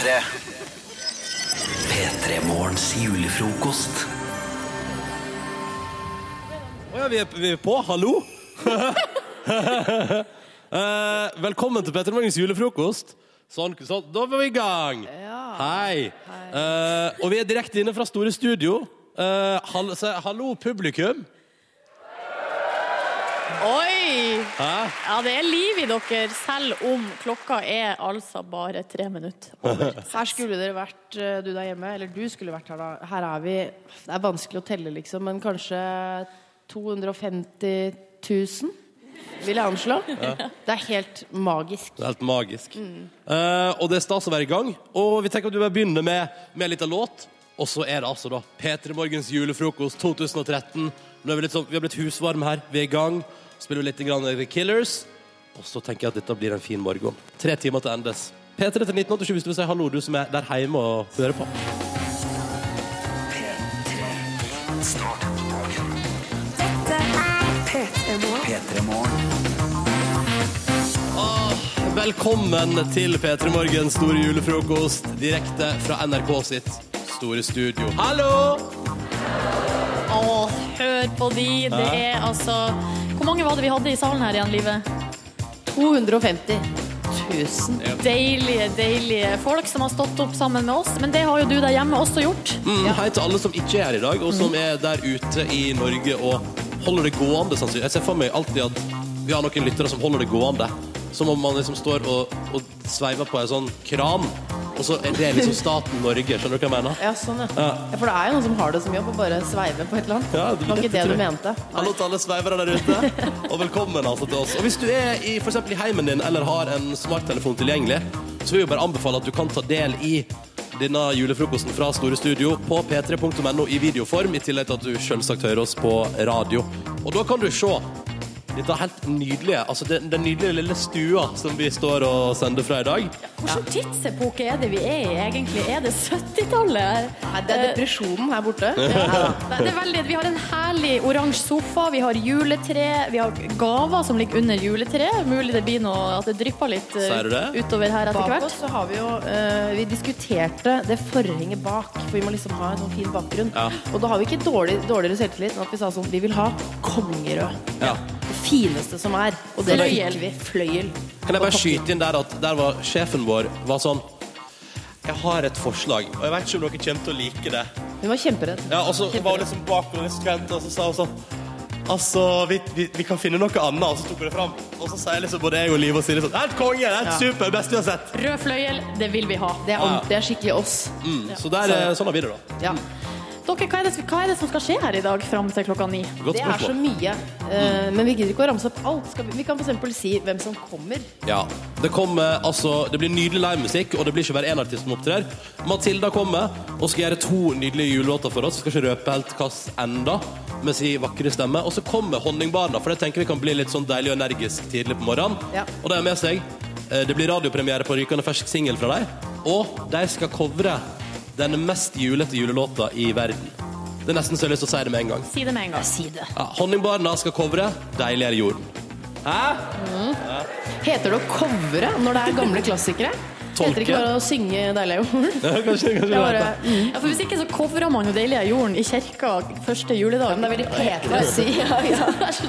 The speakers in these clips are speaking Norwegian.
P3. P3 Morgens julefrokost. Å ja, vi er, vi er på. Hallo! Eh, velkommen til Petter Morgens julefrokost. Sånn, sånn, da var vi i gang. Hei. Eh, og vi er direkte inne fra Store Studio. Eh, hall, se, hallo, publikum. Oi! Hæ? Ja, det er liv i dere, selv om klokka er altså bare tre minutter over. Her skulle dere vært eh, du der hjemme, eller du skulle vært her da. Her er vi Det er vanskelig å telle, liksom, men kanskje 250 000, vil jeg anslå. Det er helt magisk. Det er helt magisk. Eh, og det er stas å være i gang. Og vi tenker at vi bare begynner med, med en liten låt. Og så er det altså da P3 Morgens julefrokost 2013. Nå er vi, litt sånn, vi har blitt husvarme her. Vi er i gang. Spiller litt grann The Killers. Og så tenker jeg at dette blir en fin morgen. Tre timer til endes. P3 til 1987 hvis du vil si hallo, du som er der hjemme og hører på. Start dagen. P3 Morgen. Velkommen til P3 Morgens store julefrokost direkte fra NRK sitt store studio. Hallo! Å, hør på de! Det er altså Hvor mange var det vi hadde i salen her igjen, Livet? 250 000. Deilige, deilige folk som har stått opp sammen med oss. Men det har jo du der hjemme også gjort. Mm, Hei til alle som ikke er her i dag, og som er der ute i Norge og holder det gående. sannsynlig. Jeg ser for meg alltid at vi har noen lyttere som holder det gående. Som om man liksom står og, og sveiver på en sånn kran, og så er det liksom staten Norge. Skjønner du hva jeg mener? Ja, sånn, ja. ja. For det er jo noen som har det som jobb å bare sveive på et eller annet. Ja, det var ikke det du mente. Hallo til alle sveivere der ute, og velkommen altså til oss. Og hvis du er i, eksempel i heimen din eller har en smarttelefon tilgjengelig, så vil jeg bare anbefale at du kan ta del i denne julefrokosten fra Store Studio på p3.no i videoform, i tillegg til at du selvsagt hører oss på radio. Og da kan du se dette helt nydelige, altså den, den nydelige lille stua som vi står og sender fra i dag. Hvilken tidsepoke er det vi er i, egentlig? Er det 70-tallet? Nei, det er depresjonen her borte. Nei, det er veldig, vi har en herlig oransje sofa, vi har juletre, vi har gaver som ligger under juletre. Mulig det blir noe at det drypper litt eh, det? utover her etter hvert. Bak oss så har vi jo uh, Vi diskuterte det forhenget bak, for vi må liksom ha en sånn fin bakgrunn. Ja. Og da har vi ikke dårlig, dårligere selvtillit enn at vi sa sånn Vi vil ha kongerød. Ja. Fineste som er. Og det fikk vi. Fløyel. Kan jeg bare skyte inn der at der var sjefen vår var sånn Jeg har et forslag, og jeg vet ikke om dere kommer til å like det. Hun var kjemperedd. Ja, og så var hun liksom bak og litt skremt, og så sa hun sånn Altså, vi, vi, vi kan finne noe annet, og så tok hun det fram. Og så sier liksom både jeg og Liv og Silje sånn Helt konge! Helt Ja. super! Beste vi har sett! Rød fløyel, det vil vi ha. Det er, ordentlig, det er skikkelig oss. Mm, så der, er- sånn har vi det, da. Ja. Dere, hva er, det, hva er det som skal skje her i dag fram til klokka ni? Godt Det er så mye. Eh, men vi gidder ikke å ramse opp alt. Skal vi, vi kan f.eks. si hvem som kommer. Ja. Det kommer, altså, det blir nydelig livemusikk, og det blir ikke bare én artist som opptrer. Matilda kommer og skal gjøre to nydelige julelåter for oss. Skal ikke røpe helt hva enda, med sin vakre stemme. Og så kommer Honningbarna, for det tenker vi kan bli litt sånn deilig og energisk tidlig på morgenen. Ja. Og det er med seg. eh, Det blir radiopremiere på rykende fersk singel fra dem. Og de skal covre den mest julete julelåta i verden. Det er nesten så jeg har lyst til å si det med en gang. Si det med en gang. Si det. Ja, Honningbarna skal covre 'Deilig er jorden'. Hæ? Heter det å covre når det er gamle klassikere? Tolke. Heter ikke bare å synge 'Deilig er jorden'? kanskje, kanskje Det er bare, mm. Ja, for Hvis ikke så covrer man jo 'Deilig er jorden' i kirka første juledag. Men det er veldig pent å si. Ja, ja.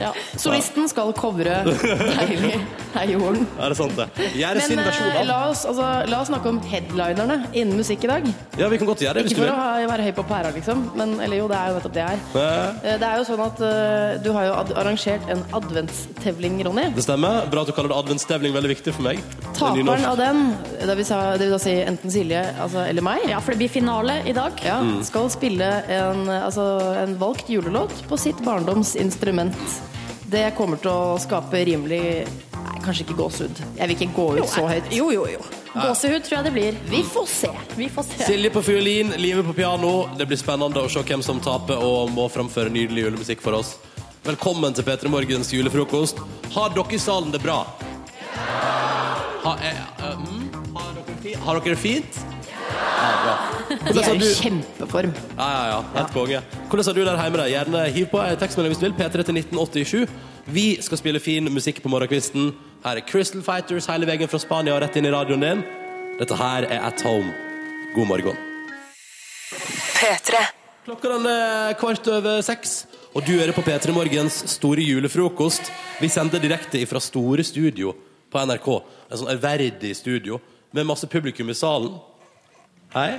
Ja. Solisten skal covre 'Deilig er jorden'. Er det sant, det? Gjøre sin versjon eh, av la oss, altså, la oss snakke om headlinerne innen musikk i dag. Ja, vi kan godt gjøre det hvis Ikke for å ha, være høy på pæra, liksom, men eller jo, det er jo nettopp det jeg er. Eh, Eh, Det er jo sånn at uh, du har jo ad arrangert en adventstevling, Ronny. Det stemmer. Bra at du kaller det adventstevling. Veldig viktig for meg. Er Taperen av den, det vil, sa, det vil da si enten Silje altså, eller meg, ja, for det blir finale i dag. ja, Mm. skal spille en, altså, en valgt julelåt på sitt barndoms instrument. Det kommer til å skape rimelig Nei, kanskje ikke gåsehud. Jeg vil ikke gå ut så høyt. Jo, jo, jo. Gåsehud tror jeg det blir. Vi får se. Vi får se. Silje på fiolin, Live på piano. Det blir spennende å se hvem som taper og må framføre nydelig julemusikk for oss. Velkommen til P3 Morgens julefrokost. Har dere i salen det bra? Ha, eh, eh, mm, har, dere fi- har dere det fint? Ja. De er i du kjempeform. Ja, ja, ja. Helt konge. Hvordan har du der hjemme? da? Gjerne hiv på en tekstmelding hvis du vil. P3 til 1987. Vi skal spille fin musikk på morgenkvisten. Her er Crystal Fighters hele veien fra Spania og rett inn i radioen din. Dette her er At Home. God morgen. P3. Klokka den er kvart over seks, og du hører på P3 Morgens store julefrokost. Vi sender direkte fra store studio på NRK. En sånn ærverdig studio med masse publikum i salen. Hei.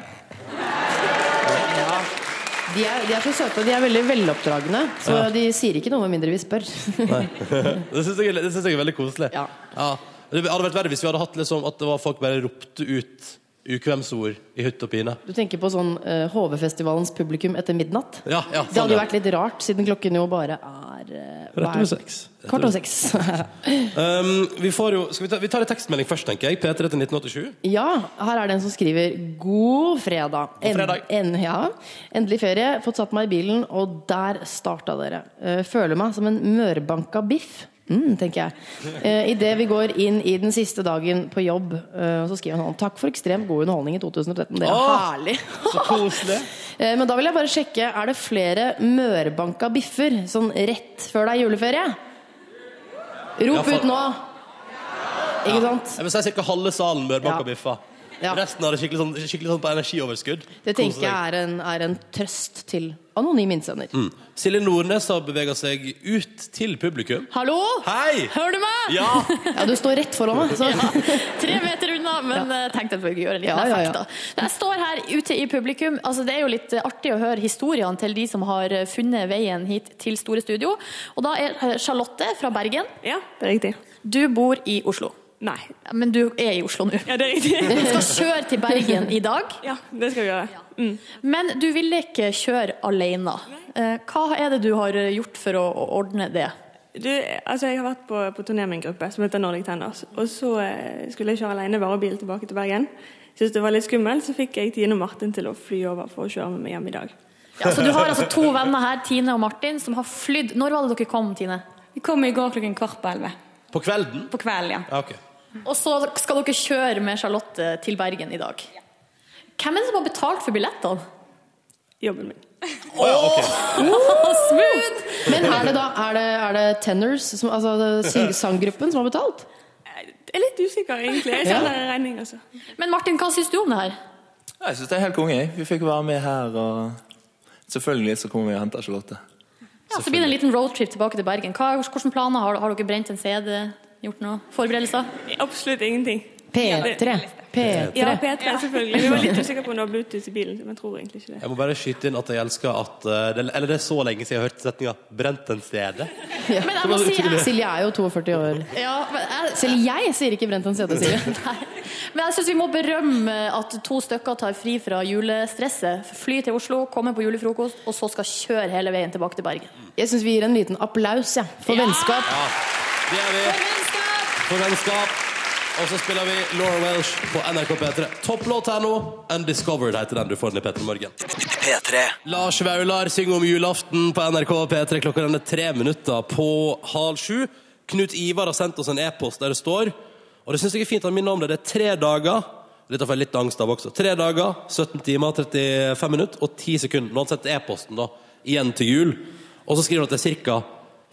De er, de er så søte, og de er veldig veloppdragne. Så de sier ikke noe med mindre vi spør. Det syns jeg, det synes jeg er veldig koselig. Ja. Det hadde vært verre hvis vi hadde hatt liksom at det var folk bare ropte ut ukvemsord i hytt og pine. Du tenker på sånn uh, HV-festivalens publikum etter midnatt? Ja, ja, Det hadde jo ja. vært litt rart, siden klokken jo bare er uh, Rett over seks. Kvart over seks. Um, vi, får jo, skal vi, ta, vi tar en tekstmelding først, tenker jeg. P3 til 1987. ja, her er det en som skriver 'God fredag'. God fredag. En, en, ja. Endelig ferie, fått satt meg i bilen, og der starta dere. Eh, føler meg som en mørbanka biff. Mm, tenker jeg. Eh, Idet vi går inn i den siste dagen på jobb, eh, så skriver han sånn Takk for ekstremt god underholdning i 2013. Det er Åh! herlig. Så koselig. Eh, Men da vil jeg bare sjekke, er det flere mørbanka biffer sånn rett før det er juleferie? Rop Ja, for- ut nå! Ikke sant? Jeg vil si ca. halve salen mørbanka Ja. biffa. Ja. Resten har det skikkelig sånn, skikkelig sånn på energioverskudd. Det tenker jeg er en, er en trøst til anonym innsender. Mm. Silje Nordnes har bevega seg ut til publikum. Hallo? Hei! Hører du meg? Ja! Ja, du står rett foran meg. Så. Tre meter unna, men ja. tenk deg jeg å gjøre en liten Ja, ja, ja. effekt. da. Jeg står her ute i publikum. Altså, det er jo litt eh, artig å høre historiene til de som har eh, funnet veien hit til Store Studio. Og da er eh, Charlotte fra Bergen. Ja, det er riktig. Du bor i Oslo. Nei. Men du er i Oslo nå. Ja, det er riktig. Du skal kjøre til Bergen i dag, Ja, det skal vi gjøre. Mm. men du ville ikke kjøre alene. Eh, Hva er det du har gjort for å ordne det? Du, altså jeg har vært på, på turné med en gruppe som heter Nordic Tenders. Og så eh, skulle jeg kjøre alene varebil tilbake til Bergen. Syns det var litt skummelt, så fikk jeg Tine og Martin til å fly over for å kjøre med meg hjem i dag. Ja, så du har altså to venner her, Tine og Martin, som har flydd Når var det dere kom, Tine? Vi kom i går klokken kvart på elleve. På kvelden? På kvelden, ja. Ja, ok. Og så skal dere kjøre med Charlotte til Bergen i dag. Hvem er det som har betalt for billettene? Jobben min. Oh, ja, ok. Smooth! Men er det da er det, er det Tenors, som, altså sanggruppen, som har betalt? Jeg er litt usikker, egentlig. Jeg sender ja. regning, altså. Men Martin, hva syns du om det her? Jeg syns det er helt konge. jeg. Vi fikk være med her, og selvfølgelig så kommer vi og henter Charlotte. Ja, så blir det en liten roadtrip tilbake til Bergen. Hva, hvordan planer har, har dere brent en CD? Gjort noe? Forberedelser? Absolutt ingenting. P3. P3. Ja, P3, selvfølgelig. Vi var litt usikre på om det var Bluetooth i bilen, men jeg tror egentlig ikke det. Jeg må bare skyte inn at jeg elsker at eh, Eller det er så lenge siden jeg har hørt setninga 'brent en CD'. Men jeg må si jeg, Silje er jo 42 år. ja, jeg, Selv jeg sier ikke brent en stede', Silje. Nei. Men jeg syns vi må berømme at to stykker tar fri fra julestresset. Fly til Oslo, komme på julefrokost, og så skal kjøre hele veien tilbake til Bergen. Jeg syns vi gir en liten applaus ja, for vennskap. Ja, Det er vi. For vennskap. Og så spiller vi Laura Welsh på NRK P3. Topplåt her nå. Undiscovered heter den du får den i P3 Morgen. P3. Lars Vaular synger om julaften på NRK P3 klokka den er tre minutter på halv sju. Knut Ivar har sendt oss en e-post der det står Og det syns jeg er fint han minner om det. Det er tre dager Dette får jeg litt angst av også. Tre dager, 17 timer, 35 minutter og 10 sekunder. Nå har han sendt e-posten da, igjen til jul. Og så skriver han at det er ca.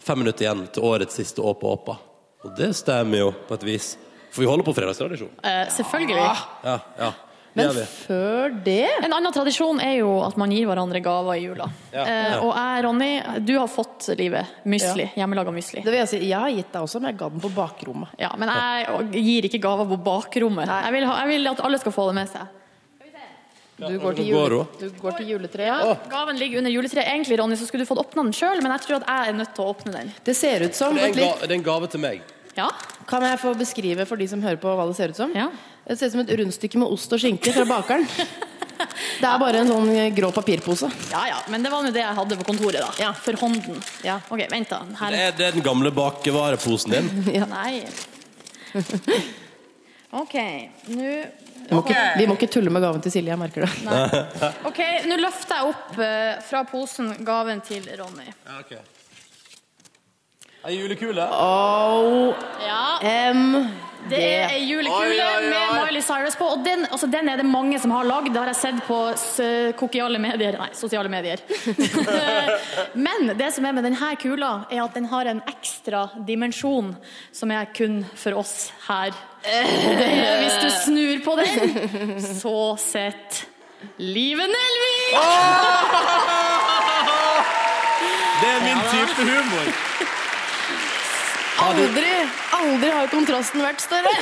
fem minutter igjen til årets siste Åpa Åpa. Og det stemmer jo på et vis. For vi holder på fredagstradisjon. Eh, selvfølgelig. Ja, ja. Men før det En annen tradisjon er jo at man gir hverandre gaver i jula. Ja. Eh, og jeg, Ronny, du har fått livet. Musli. Hjemmelaga mysli. Det vil jeg si, Jeg har gitt deg også, men jeg ga den på bakrommet. Ja, men jeg gir ikke gaver på bakrommet. Jeg vil, ha, jeg vil at alle skal få det med seg. Du går til, jule, du går til juletreet. Gaven ligger under juletreet. Egentlig, Ronny, så skulle du fått åpna den sjøl, men jeg tror at jeg er nødt til å åpne den. Det ser ut som Det er, en ga, det er en gave til meg. Ja? Kan jeg få beskrive for de som hører på hva det ser ut som? Ja. Det ser ut som et rundstykke med ost og skinke fra bakeren. Det er bare en sånn grå papirpose. ja ja, men det var nå det jeg hadde på kontoret, da. Ja. For hånden. Ja. Ok, vent, da. Her. Det er, det er den gamle bakevareposen din. Nei. OK, nå Vi må, ikke, vi må ikke tulle med gaven til Silje, jeg merker det. Nei. Ok, nå løfter jeg opp uh, fra posen gaven til Ronny. Ja, ok. Ei julekule. Ja, M Det er ei julekule Oi, oi, oi. med Miley Cyrus på. Og den, altså, den er det mange som har lagd. Det har jeg sett på kokiale medier Nei, sosiale medier. Men det som er med denne kula, er at den har en ekstra dimensjon som er kun for oss her. Og det er hvis du snur på den, så sitter Live Nelvik! Det er min type humor. Aldri, aldri har kontrasten vært større!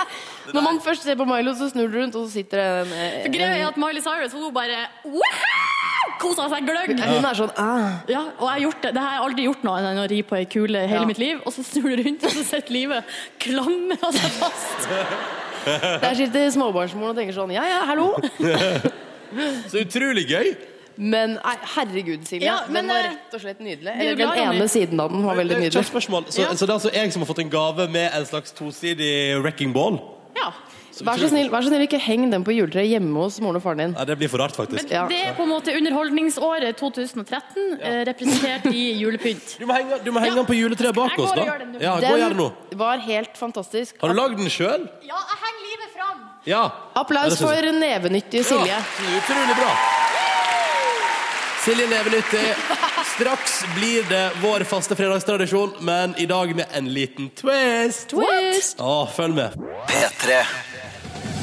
Når man først ser på Milo, så snur du rundt, og så sitter det en, en, Greia er at Miley Cyrus hun bare kosa seg gløgg. Hun er sånn ah. Ja, og jeg har gjort det. det har jeg aldri gjort noe enn å ri på ei kule hele Ja. mitt liv. Og så snur du rundt, og så sitter livet klamra seg fast. Der sitter småbarnsmoren og tenker sånn Ja, ja, hallo. Så utrolig gøy. Men nei, herregud, Silje. Ja, men, den var eh, rett og slett nydelig. Eller den ene siden av den var veldig nydelig. spørsmål. Så, så det er altså jeg som har fått en gave med en slags tosidig wrecking ball? Ja. Vær så snill, vær så snill ikke heng den på juletreet hjemme hos moren og faren din. Ja, det blir for rart, faktisk. Men Det er på en måte underholdningsåret 2013, eh, representert i julepynt. Du må henge, du må henge Ja. den på juletreet bak oss, da. gjør. Ja, gå og gjør det nå. Den var helt fantastisk. Har du lagd den sjøl? Ja, jeg henger livet fram. Ja. Applaus Ja, for nevenyttige Silje. Ja, utrolig bra. Silje Nevenyttig. Straks blir det vår faste fredagstradisjon, men i dag med en liten twist. Twist! Å, følg med. P3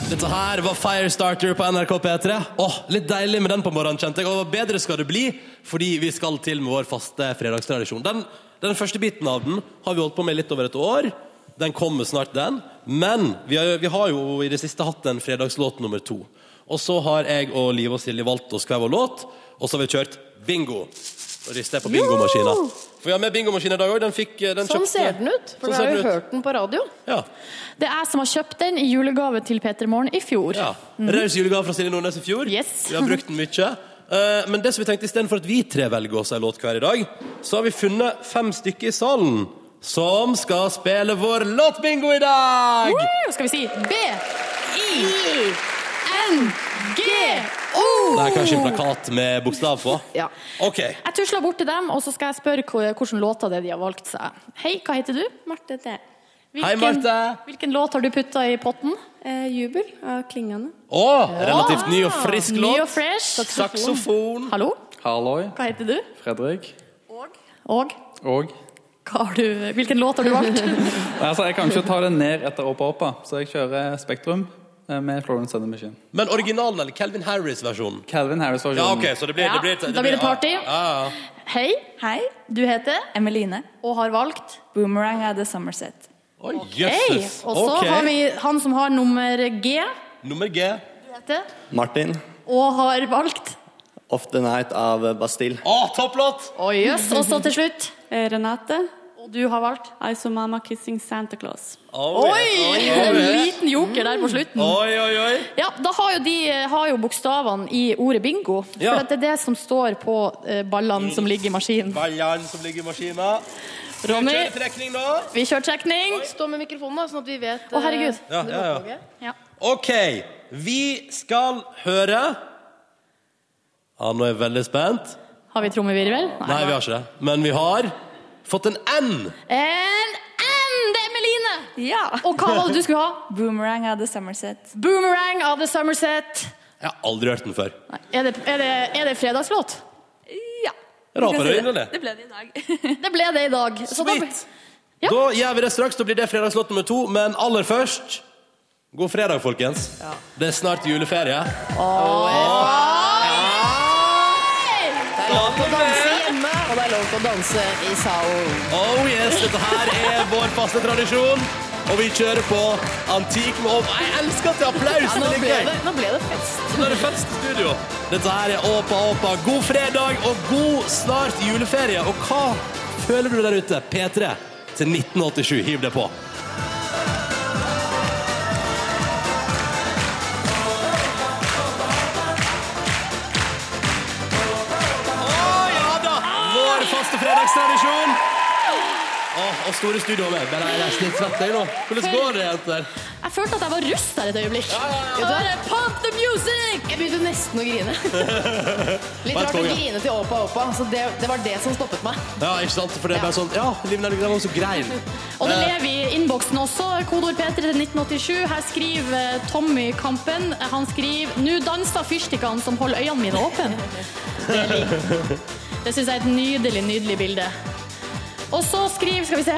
Dette her var Firestarter på NRK P3. Åh, litt deilig med den på morgenen, kjente jeg. Og bedre skal det bli, fordi vi skal til med vår faste fredagstradisjon. Den, den første biten av den har vi holdt på med litt over et år. Den kommer snart, den. Men vi har, vi har jo i det siste hatt en fredagslåt nummer to. Og så har jeg og Liv og Silje valgt oss hver vår låt, og så har vi kjørt bingo. Og rister jeg på bingomaskina. For vi har med bingomaskin i dag òg. Den fikk den Sånn kjøpte- ser den ut, for Sånn du har jo hørt den på radio. Ja. Det er jeg som har kjøpt den i julegave til Peter Morgen i fjor. Ja. Raus julegave fra Silje Nordnes i fjor. Yes. Vi har brukt den mye. Eh, men det som vi tenkte istedenfor at vi tre velger oss en låt hver i dag, så har vi funnet fem stykker i salen som skal spille vår låtbingo i dag! Woo! Skal vi si B, I, N, G, O. Det er kanskje en plakat med bokstav på? Ja. OK. Jeg tusler bort til dem, og så skal jeg spørre hvilke låter det er de har valgt seg. Hei, hva heter du? Marte T. Hei, Marte. Hvilken låt har du putta i potten? Eh, jubel av Klingende. Å, relativt ny og frisk Ny låt. og fresh. Saksofon. Hallo, Halloi, hva heter du? Fredrik. Og Og hva har du, hvilken låt har du valgt? Altså, jeg kan ikke ta det ned etter Åpa Åpa, så jeg kjører Spektrum med Florence and the Machine. Men originalen eller Calvin Harris-versjonen? Calvin Harris-versjonen. Ja, OK, så det blir, Ja, det blir, da blir det party. Ah, ah. ja. Hei, Hei, du heter Emeline. og har valgt Boomerang av The Somerset. Oi, Hei. jøsses. Og så okay. har vi han som har nummer G, Nummer G. du heter, Martin, og har valgt. Off the Night av Bastille. Å, topplåt! Oh, yes. Og så til slutt, Eh, Renate. Og du har valgt. I saw Mama Kissing Santa Claus. Oh, Oi! yes. En liten joker der på slutten. Oi, oi, oi. Ja, da har jo de eh, har jo bokstavene i ordet bingo. Ja. For det er det som står på eh, ballene som ligger i maskinen. Ballene som ligger i maskinen. Ronny, Kjører trekning nå. vi kjører trekning. Stå med mikrofonen, da, sånn at vi vet Å, herregud. eh, Ja, ja, ja. Ja. OK, vi skal høre Ja, nå er jeg veldig spent. Har vi trommevirvel? Nei, vi har ikke det. Men vi har fått en N. En N! Det er Meline! Ja! Og hva var det du skulle ha? Boomerang av The Summerset. Boomerang av The Summerset. Jeg har aldri hørt den før. Nei, Er det, er det, er det fredagslåt? Ja. Raper Du kan si eller? Det ble det i dag. Det ble det i dag. Så da, Ja. Da gjør vi det straks. Da blir det fredagslåt nummer to. Men aller først God fredag, folkens. Det er snart juleferie. Det er lov til å danse hjemme, og det er lov til å danse i salen. Oh yes, dette her er vår faste tradisjon. Og vi kjører på antik med opp. Jeg elsker at det er applaus! Ja, nå, ble det, nå ble det fest. Nå er det fest i studio. Dette her er Åpa Åpa. God fredag og god snart juleferie. Og hva føler du der ute? P3 til 1987. Hiv det på. Fredagstradisjon. Åh, og store studio med. Bare jeg er litt svett jeg nå. Hvordan går det, jenter? jeg følte at jeg var russ der et øyeblikk. Og bare, Pump the music! Jeg begynte nesten å grine. Litt rart å grine til Åpa Åpa, så det, det var det som stoppet meg. Ja, ikke sant? For det ble sånn Ja, Liv Nelvik, den var så grein. Og det lever i innboksen også. Kodeord P3 til 1987. Her skriver eh, Tommy Kampen. Han skriver Nå danser fyrstikkene som holder øynene mine åpne. Det liker Det syns jeg er et nydelig, nydelig bilde. Og så skriver Skal vi se.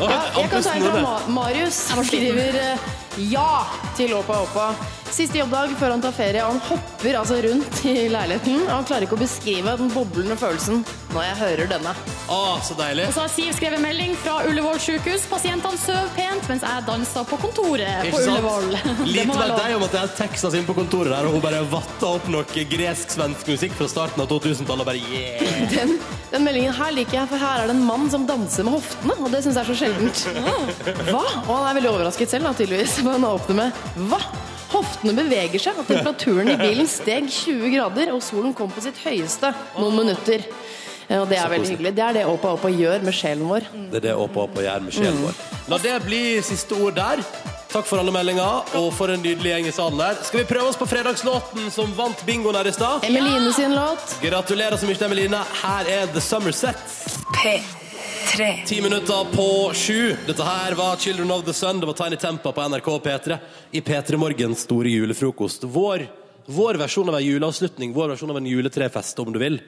Jeg, jeg kan ta en fra Marius. Skriver eh, ja til Åpa Åpa. Siste jobbdag før han tar ferie, og han hopper altså rundt i leiligheten. Og han klarer ikke å beskrive den boblende følelsen når jeg hører denne. Å, så deilig. Og så har Siv skrevet melding fra Ullevål sykehus. Pasientene sover pent mens jeg danser på kontoret på sant? Ullevål. Litt vel jeg om at jeg har Texas inne på kontoret der, og hun bare vatta opp noe gresk-svensk musikk fra starten av 2000-tallet og bare yeah! Den, den meldingen her liker jeg, for her er det en mann som danser med hoftene, og det syns jeg er så sjeldent. Hva? Og han er veldig overrasket selv, da, tydeligvis. Men han åpner med Hva? Hoftene beveger seg, at temperaturen i bilen steg 20 grader, og solen kom på sitt høyeste noen minutter. Og det er veldig hyggelig. Det er det Åpa Åpa gjør med sjelen vår. Det er det Åpa Åpa gjør med sjelen vår. La det bli siste ord der. Takk for alle meldinger, og for en nydelig gjeng i salen her. Skal vi prøve oss på fredagslåten som vant bingoen her i stad? Emeline sin låt. Gratulerer så mye Emeline. Her er The Summer Set. P3. Ti minutter på sju. Dette her var Children of the Sun. Det var Tiny Tempa på NRK P3 i P3 Morgens store julefrokost. Vår, vår versjon av en juleavslutning, vår versjon av en juletrefest, om du vil.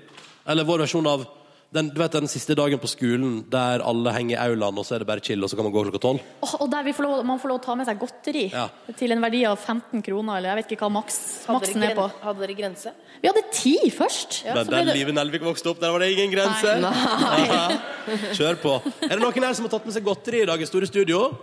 Eller vår versjon av den, du vet, den siste dagen på skolen der alle henger i aulaen, og så er det bare chill, og så kan man gå klokka tolv. Åh, og der vi får lov, man får lov å ta med seg godteri Ja. til en verdi av 15 kroner, eller jeg vet ikke hva maks, maksen er på. hadde dere grense? Vi hadde ti først. Ja, Men den det- livet Nelvik vokste opp, der var det ingen grense. Nei. Kjør på. Er det noen her som har tatt med seg godteri i dag i store studio?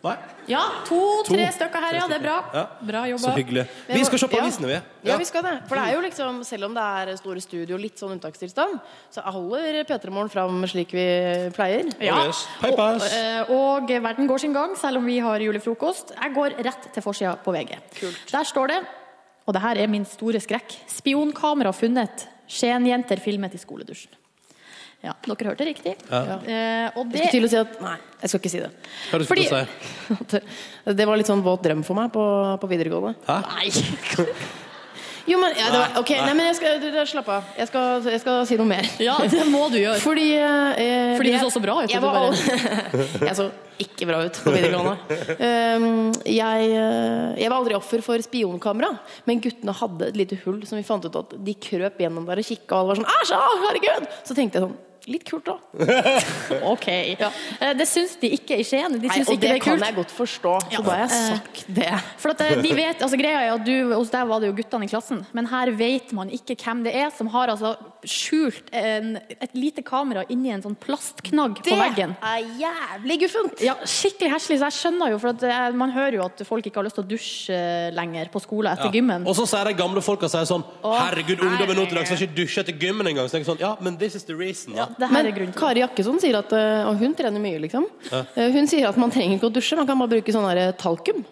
Nei? Ja, to-tre To. stykker her, ja. Det er bra. Ja. Bra Så hyggelig. Vi skal se på Ja. avisene, vi. Ja, vi skal det. For det er jo liksom, selv om det er store studio, litt sånn unntakstilstand, så holder P3 Morgen fram slik vi pleier. Ja. Yes. Og, eh, og verden går sin gang, selv om vi har julefrokost. Jeg går rett til forsida på VG. Kult. Der står det, og det her er min store skrekk, spionkamera funnet. Skien-jenter filmet i skoledusjen. Ja, dere hørte riktig. Eh, og Jeg det skulle til å si at Nei, jeg skal ikke si det. Hva det du Fordi- si? Det var litt sånn våt drøm for meg på, på videregående. Nei! Jo, men, ja, det var, ok, nei, men jeg skal, du- du- Slapp av. Jeg skal, jeg skal si noe mer. Ja, det må du gjøre. Fordi eh, Fordi du så så bra ut, Jeg, var, bare- jeg så ikke bra ut på videregående. Um, jeg, eh, jeg var aldri offer for spionkamera, men guttene hadde et lite hull som vi fant ut at de krøp gjennom der og kikka, og alle var sånn Æsj, herregud! Så tenkte jeg sånn Litt kult, da. Ok. Ja. Det syns de ikke i Skien. De Nei, syns og ikke det det er kan jeg godt forstå. Så da har jeg Eh, sagt det. For at eh, de vet, altså Greia er at du, Hos deg var det jo guttene i klassen, men her vet man ikke hvem det er som har altså skjult en, et lite kamera inni en sånn plastknagg på veggen. Det er jævlig guffent! Ja, Skikkelig heslig. Så jeg skjønner jo, for at eh, man hører jo at folk ikke har lyst til å dusje lenger på skolen etter Ja. gymmen. Og så sier de gamle folka sier sånn Herregud, ungdommen nå til dags har skal ikke dusja etter gymmen engang. Så tenker jeg sånn, ja, men this is the reason, da. Det her Men er grunnen til Kari Jakkesson sier at eh, Og hun trener mye, liksom. Ja. Hun sier at man trenger ikke å dusje, man kan bare bruke sånn her talkum.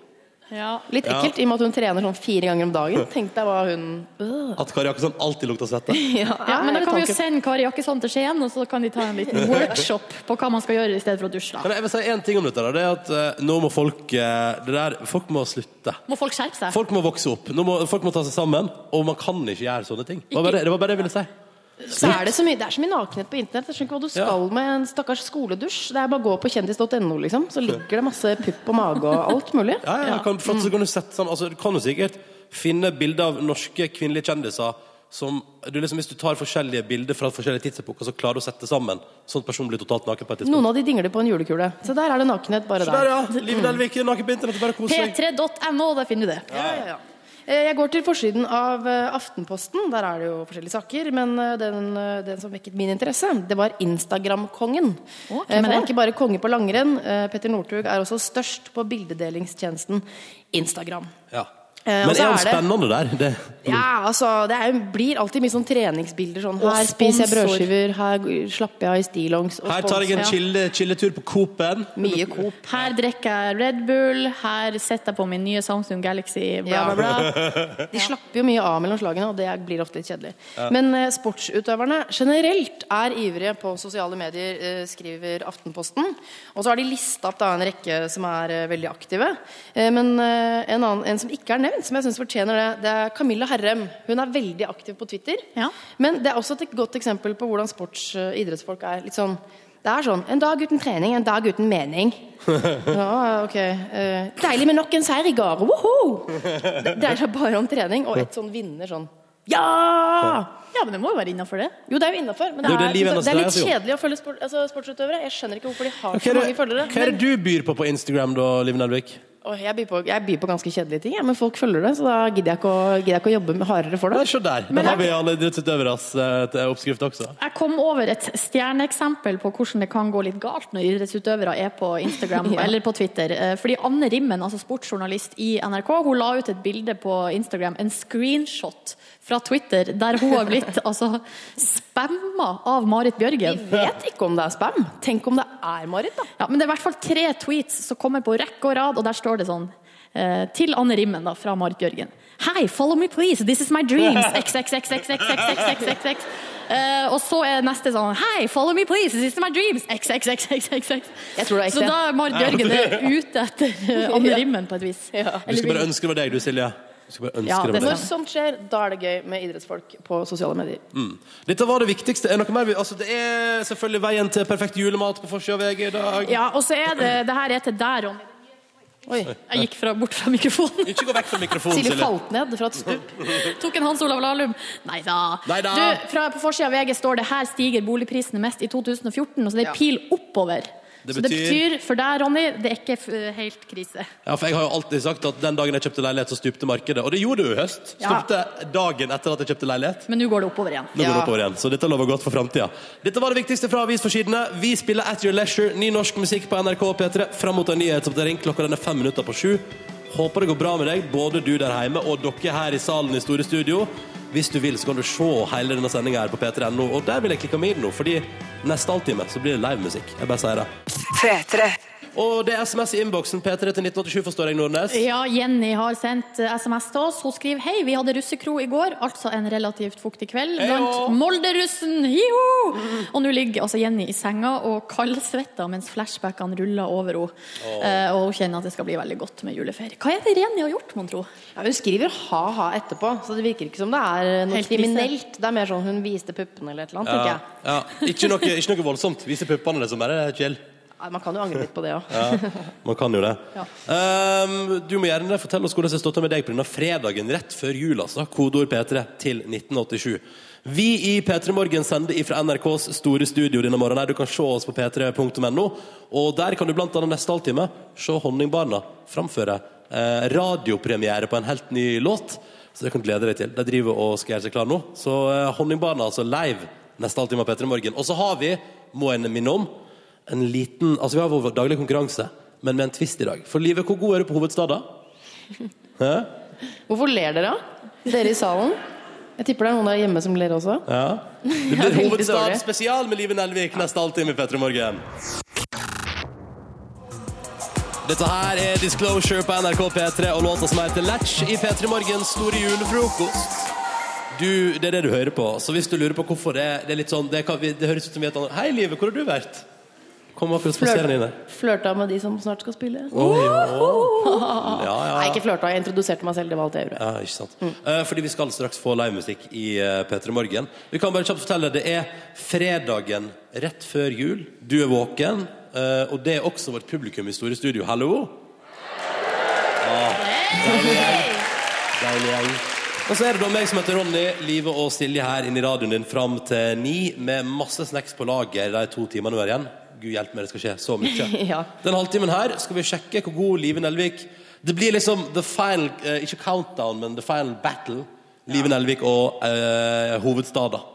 ja. Litt Ja. ekkelt, i og med at hun trener sånn fire ganger om dagen. Tenk deg hva hun øh. At Kari Jakkesson alltid lukter svette. ja, Ja, men da kan vi jo sende Kari Jakkesson til Skien, og så kan de ta en liten workshop på hva man skal gjøre i stedet for å dusje. da. Men jeg vil si en ting om dette. da, det er at eh, Nå må folk eh, det der, Folk må slutte. Må folk skjerpe seg? Folk må vokse opp. Nå må, folk må ta seg sammen. Og man kan ikke gjøre sånne ting. Det var bare det, det, var bare det jeg ville si. Så er det, så mye, det er så mye nakenhet på internett. Jeg skjønner ikke hva du skal med en stakkars skoledusj. Det er bare å gå på kjendis.no, liksom. Så ligger det masse pupp og mage og alt mulig. Ja, ja, Kan, for så kan du sette sånn altså, Du kan jo sikkert finne bilder av norske kvinnelige kjendiser som du liksom, Hvis du tar forskjellige bilder fra forskjellige tidsepoker, så klarer du å sette sammen sånn at personen blir totalt naken på et tidspunkt. Noen av de dingler på en julekule. Så der er det nakenhet bare der, der. ja. Liv Nelvik naken på internett. Bare kos deg. P3.no, der finner du det. Ja, ja, ja. Eh, Jeg går til forsiden av eh, Aftenposten. Der er det jo forskjellige saker. Men eh, den, den som vekket min interesse, det var Instagram-kongen. Er han er ikke bare konge på langrenn. Petter Northug er også størst på bildedelingstjenesten Instagram. Ja. Eh, Men er han er det- spennende der? Det, Ja, altså, det er, blir alltid mye sånn treningsbilder. Sånn, Og her spiser jeg brødskiver, her slapper jeg av i stillongs. her tar jeg en chille- chilletur på Coop-en. Mye Coop. Her drikker jeg Red Bull, her setter jeg på min nye Samsung Galaxy, bla, bla, bla. De slapper jo mye av mellom slagene, og det blir ofte litt kjedelig. Men eh, sportsutøverne generelt er ivrige på sosiale medier, eh, skriver Aftenposten. Og så har de lista opp da, en rekke som er eh, veldig aktive. Eh, men eh, en, annen, en som ikke er nevnt, som jeg syns fortjener det, det er Camilla Herrem. Hun er veldig aktiv på Twitter. Ja. Men det er også et godt eksempel på hvordan sports- og idrettsfolk er. litt sånn det er sånn En dag uten trening, en dag uten mening. Ja, ok. Eh, deilig med nok en seier i går. Woho! Det dreier seg bare om trening, og et sånn vinner sånn Ja! Ja, men det må jo være innafor det. Jo, det er jo innafor, men det er det er, det det er litt kjedelig å følge sport, altså, sportsutøvere. Jeg skjønner ikke hvorfor de har så er, mange følgere. hva er det du byr på på Instagram, da, Liv Nelvik? Jeg, byr på, jeg byr på ganske kjedelige ting, men folk følger det, så da gidder jeg ikke å, gidder jeg ikke å jobbe hardere for det. Nei, se der. Da har vi alle idrettsutøveres eh, oppskrift også. Jeg kom over et stjerneeksempel på hvordan det kan gå litt galt når idrettsutøvere er på Instagram Ja. eller på Twitter. Eh, Fordi Anne Rimmen, altså sportsjournalist i NRK, hun la ut et bilde på Instagram, en screenshot fra Twitter, der hun har blitt altså, spamma av Marit Bjørgen. Vi vet ikke om det er spam. Tenk om det er Marit, da. Ja, men det er i hvert fall tre tweets som kommer på rekke og rad, og der står det sånn eh, til Anne Rimmen da, fra Marit Bjørgen. Hei, follow me please, this is my dreams. XXXXXXXXXX. Eh, og så er neste sånn Hei, follow me please, this is my dreams. XXXXXX. Er Så da er Marit Bjørgen er ute etter eh, Anne Rimmen på et vis. Du skal bare ønske det var deg, du, Silje. Ja, det det Når sånt skjer, da er det gøy med idrettsfolk på sosiale medier. Mm. Dette var det viktigste. Er noe mer? Altså, det er selvfølgelig veien til perfekt julemat på forsida av VG i dag. Ja, og så er det Det her er til deg, Ronny. Oi. Jeg gikk fra, bort fra mikrofonen. Ikke gå vekk fra mikrofonen, Silje Silje. falt ned fra et stup. Tok en Hans Olav Lahlum. Nei da. Neida. Du, fra, på forsida av VG står det her stiger boligprisene mest i 2014. Og så det er pil oppover. Det så det betyr- betyr for deg, Ronny, det er ikke helt krise. Ja, for Jeg har jo alltid sagt at den dagen jeg kjøpte leilighet, så stupte markedet. Og det gjorde det jo i høst. Ja. Stupte dagen etter at jeg kjøpte leilighet. Men nå går det oppover igjen. Nå går det oppover igjen, så dette lover godt for framtida. Dette var det viktigste fra avisforsidene. Vi spiller At Your Leisure, ny norsk musikk på NRK P3 fram mot en nyhetsoppdatering. Klokka den er fem minutter på sju. Håper det går bra med deg, både du der hjemme og dere her i salen i Store Studio. Hvis du vil, så kan du se hele denne sendinga her på p3.no, og der vil jeg klikke meg inn nå, fordi neste halvtime så blir det livemusikk. Jeg bare sier det. P3. Og det er SMS i innboksen. P3 til 1987, forstår jeg, Nordnes. Ja, Jenny har sendt eh, SMS til oss. Hun skriver hei, vi hadde russekro i går, altså en relativt fuktig kveld blant. Molderussen. Hiho! Og nå ligger altså Jenny i senga og kaldsvetter mens flashbackene ruller over henne. Eh, og hun kjenner at det skal bli veldig godt med juleferie. Hva er det Jenny har gjort, mon tro? Ja, hun skriver ha-ha etterpå, så det virker ikke som det er noe Helt kriminelt. Det er mer sånn hun viste puppene eller et eller annet, tenker jeg. ja. Ikke, noe, ikke noe voldsomt. Vise puppene, liksom. Bare chill. Man kan jo angre litt på det òg. Ja, man kan jo det. Um, du må gjerne fortelle oss hvordan det står til med deg på denne fredagen rett før jul. altså. Kodeord P3 til 1987. Vi i P3 Morgen sender ifra NRKs store studio denne morgenen. Du kan se oss på p3.no. Og der kan du annet neste halvtime se Honningbarna framføre eh, radiopremiere på en helt ny låt. Så det kan du glede deg til. De driver og skal gjøre seg klar nå. Så eh, Honningbarna altså live neste halvtime av P3 Morgen. Og så har vi, må jeg minne om, en liten Altså, vi har vår daglige konkurranse, men med en twist i dag. For livet, hvor god er du på hovedstaden? Hæ? Hvorfor ler dere? Dere i salen? Jeg tipper det er noen der hjemme som ler også. Ja. Det blir veldig hovedstad spesial med Live Nelvik neste halvtime i P3 Morgen. Dette her er Disclosure på NRK P3 og låta som heter Latch i P3 Morgens store julefrokost. Du, det er det du hører på. Så hvis du lurer på hvorfor det, det er litt sånn Det, kan, det høres ut som vi er et annet Hei, Live, hvor har du vært? Kom opp og spaser inn der. Flørta med de som snart skal spille. Oh, ja. Ja. Nei, ikke flørta. Jeg introduserte meg selv. Det var alt jeg gjorde. Ja, ikke sant. Eh, fordi vi skal straks få livemusikk i uh, P3 Morgen. Vi kan bare kjapt fortelle det er fredagen rett før jul. Du er våken, Uh, og det er også vårt publikum i Store Studio. Hallo! Ah, deilig gjeng. Deilig gjeng. Og så er det da meg som heter Ronny, Live og Silje her inne i radioen din fram til ni, med masse snacks på lager de to timene vi har igjen. Gud hjelpe meg, det skal skje så mye. Ja. Den halvtimen her skal vi sjekke hvor god Live Nelvik Det blir liksom the final eh, Ikke countdown, men the final battle. Live Nelvik og eh, hovedstader.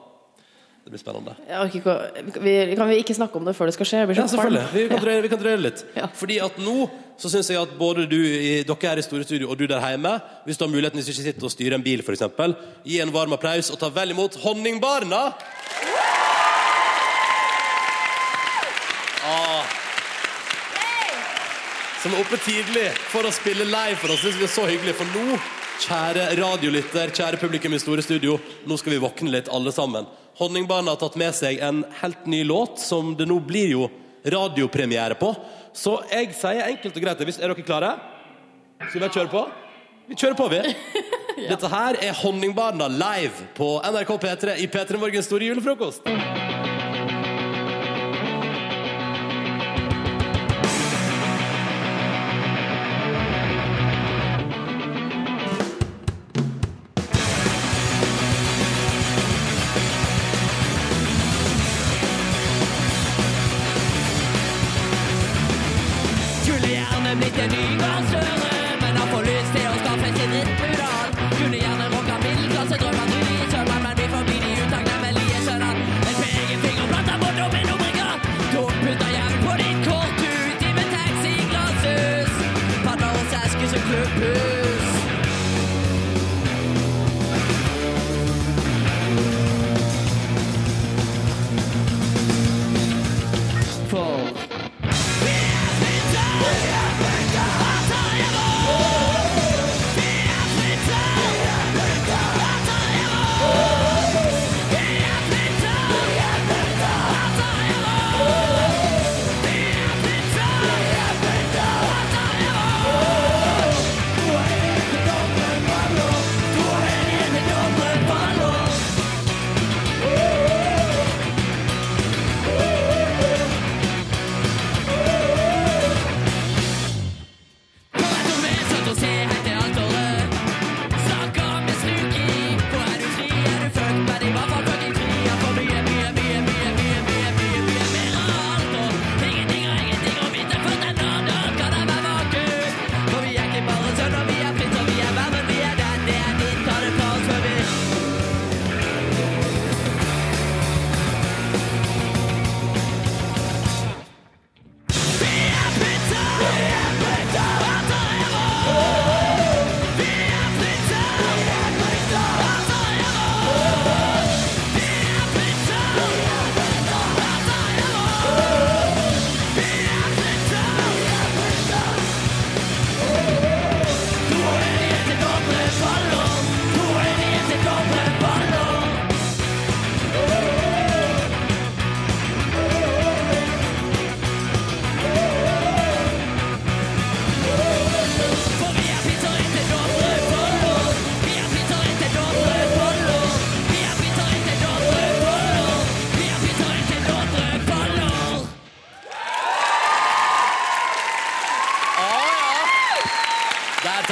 Det blir spennende. Ikke vi, Kan vi ikke snakke om det før det skal skje? Blir Ja, selvfølgelig. Vi kan drøye, vi kan drøye litt. Fordi at nå så syns jeg at både du i, dere her i Store Studio og du der hjemme, hvis du har muligheten hvis du ikke sitter og styrer en bil, f.eks., gi en varm applaus og ta vel imot Honningbarna! Som er oppe tidlig for å spille live for oss. Det synes vi er så hyggelig. For nå, kjære radiolytter, kjære publikum i Store Studio, nå skal vi våkne litt alle sammen. Honningbarna har tatt med seg en helt ny låt, som det nå blir jo radiopremiere på. Så jeg sier enkelt og greit hvis- Er dere klare? Skal vi kjøre på? Vi kjører på, vi. Dette her er Honningbarna live på NRK P3 i P3 Morgens store julefrokost.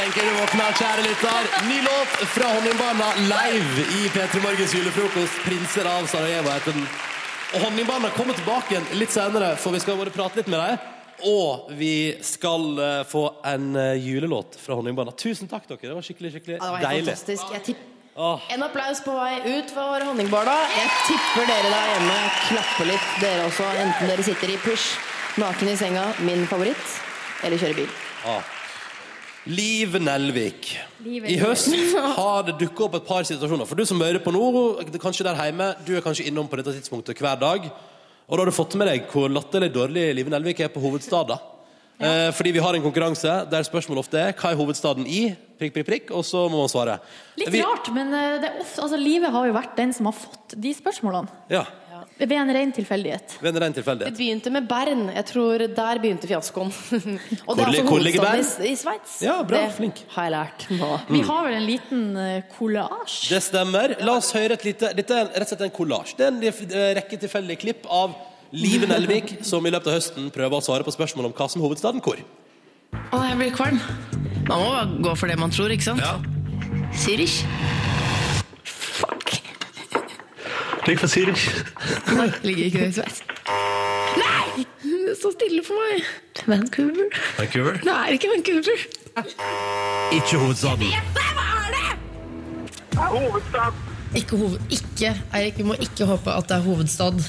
Tenker du våkna, kjære lytter. Ny låt fra Honningbarna live i P3 Morgens julefrokost. 'Prinser av Sarajevo' heter den. Og Honningbarna kommer tilbake igjen litt senere, for vi skal bare prate litt med dem. Og vi skal uh, få en uh, julelåt fra Honningbarna. Tusen takk, dere. Det var skikkelig skikkelig Ja, det var deilig. fantastisk. Jeg tipp Åh. en applaus på vei ut for Honningbarna. Jeg tipper dere der hjemme klapper litt, dere også. Enten dere sitter i push, naken i senga, min favoritt, eller kjører bil. Ah. Liv Nelvik. Liv I høst har det dukket opp et par situasjoner. For du som hører på nå, kanskje der hjemme, du er kanskje innom på dette tidspunktet hver dag. Og da har du fått med deg hvor latterlig dårlig Liv Nelvik er på hovedstaden. Eh, fordi vi har en konkurranse der spørsmålet ofte er hva er hovedstaden i? Prikk, prikk, prikk, og så må man svare. Litt Vi- rart, men eh, det er ofte, altså, livet har jo vært den som har fått de spørsmålene. Ja, Ved en ren tilfeldighet. ved en ren Det begynte med Bern. Jeg tror der begynte fiaskoen. Og det Hvor er altså hvor ligger hovedstaden i, i Sveits. Ja, bra, det flink. har jeg lært nå. Vi har vel en liten kollasj? collage. Det stemmer. La oss høre et lite Dette er rett og slett en kollasj. Det er en eh, rekke tilfeldige klipp av Live Nelvik, som i løpet av høsten prøver å svare på spørsmål om hva som er hovedstaden hvor. Å, jeg blir kvalm. Man må gå for det man tror, ikke sant? Zürich. Ligg for Siri. Nei, ligger ikke det i Sveits? Nei! Det står stille for meg. Vancouver. Vancouver. Det er ikke Vancouver. Ikke hovedstaden. Hovedstad. Ikke hoved... Ikke, Eirik, vi må ikke håpe at det er hovedstad.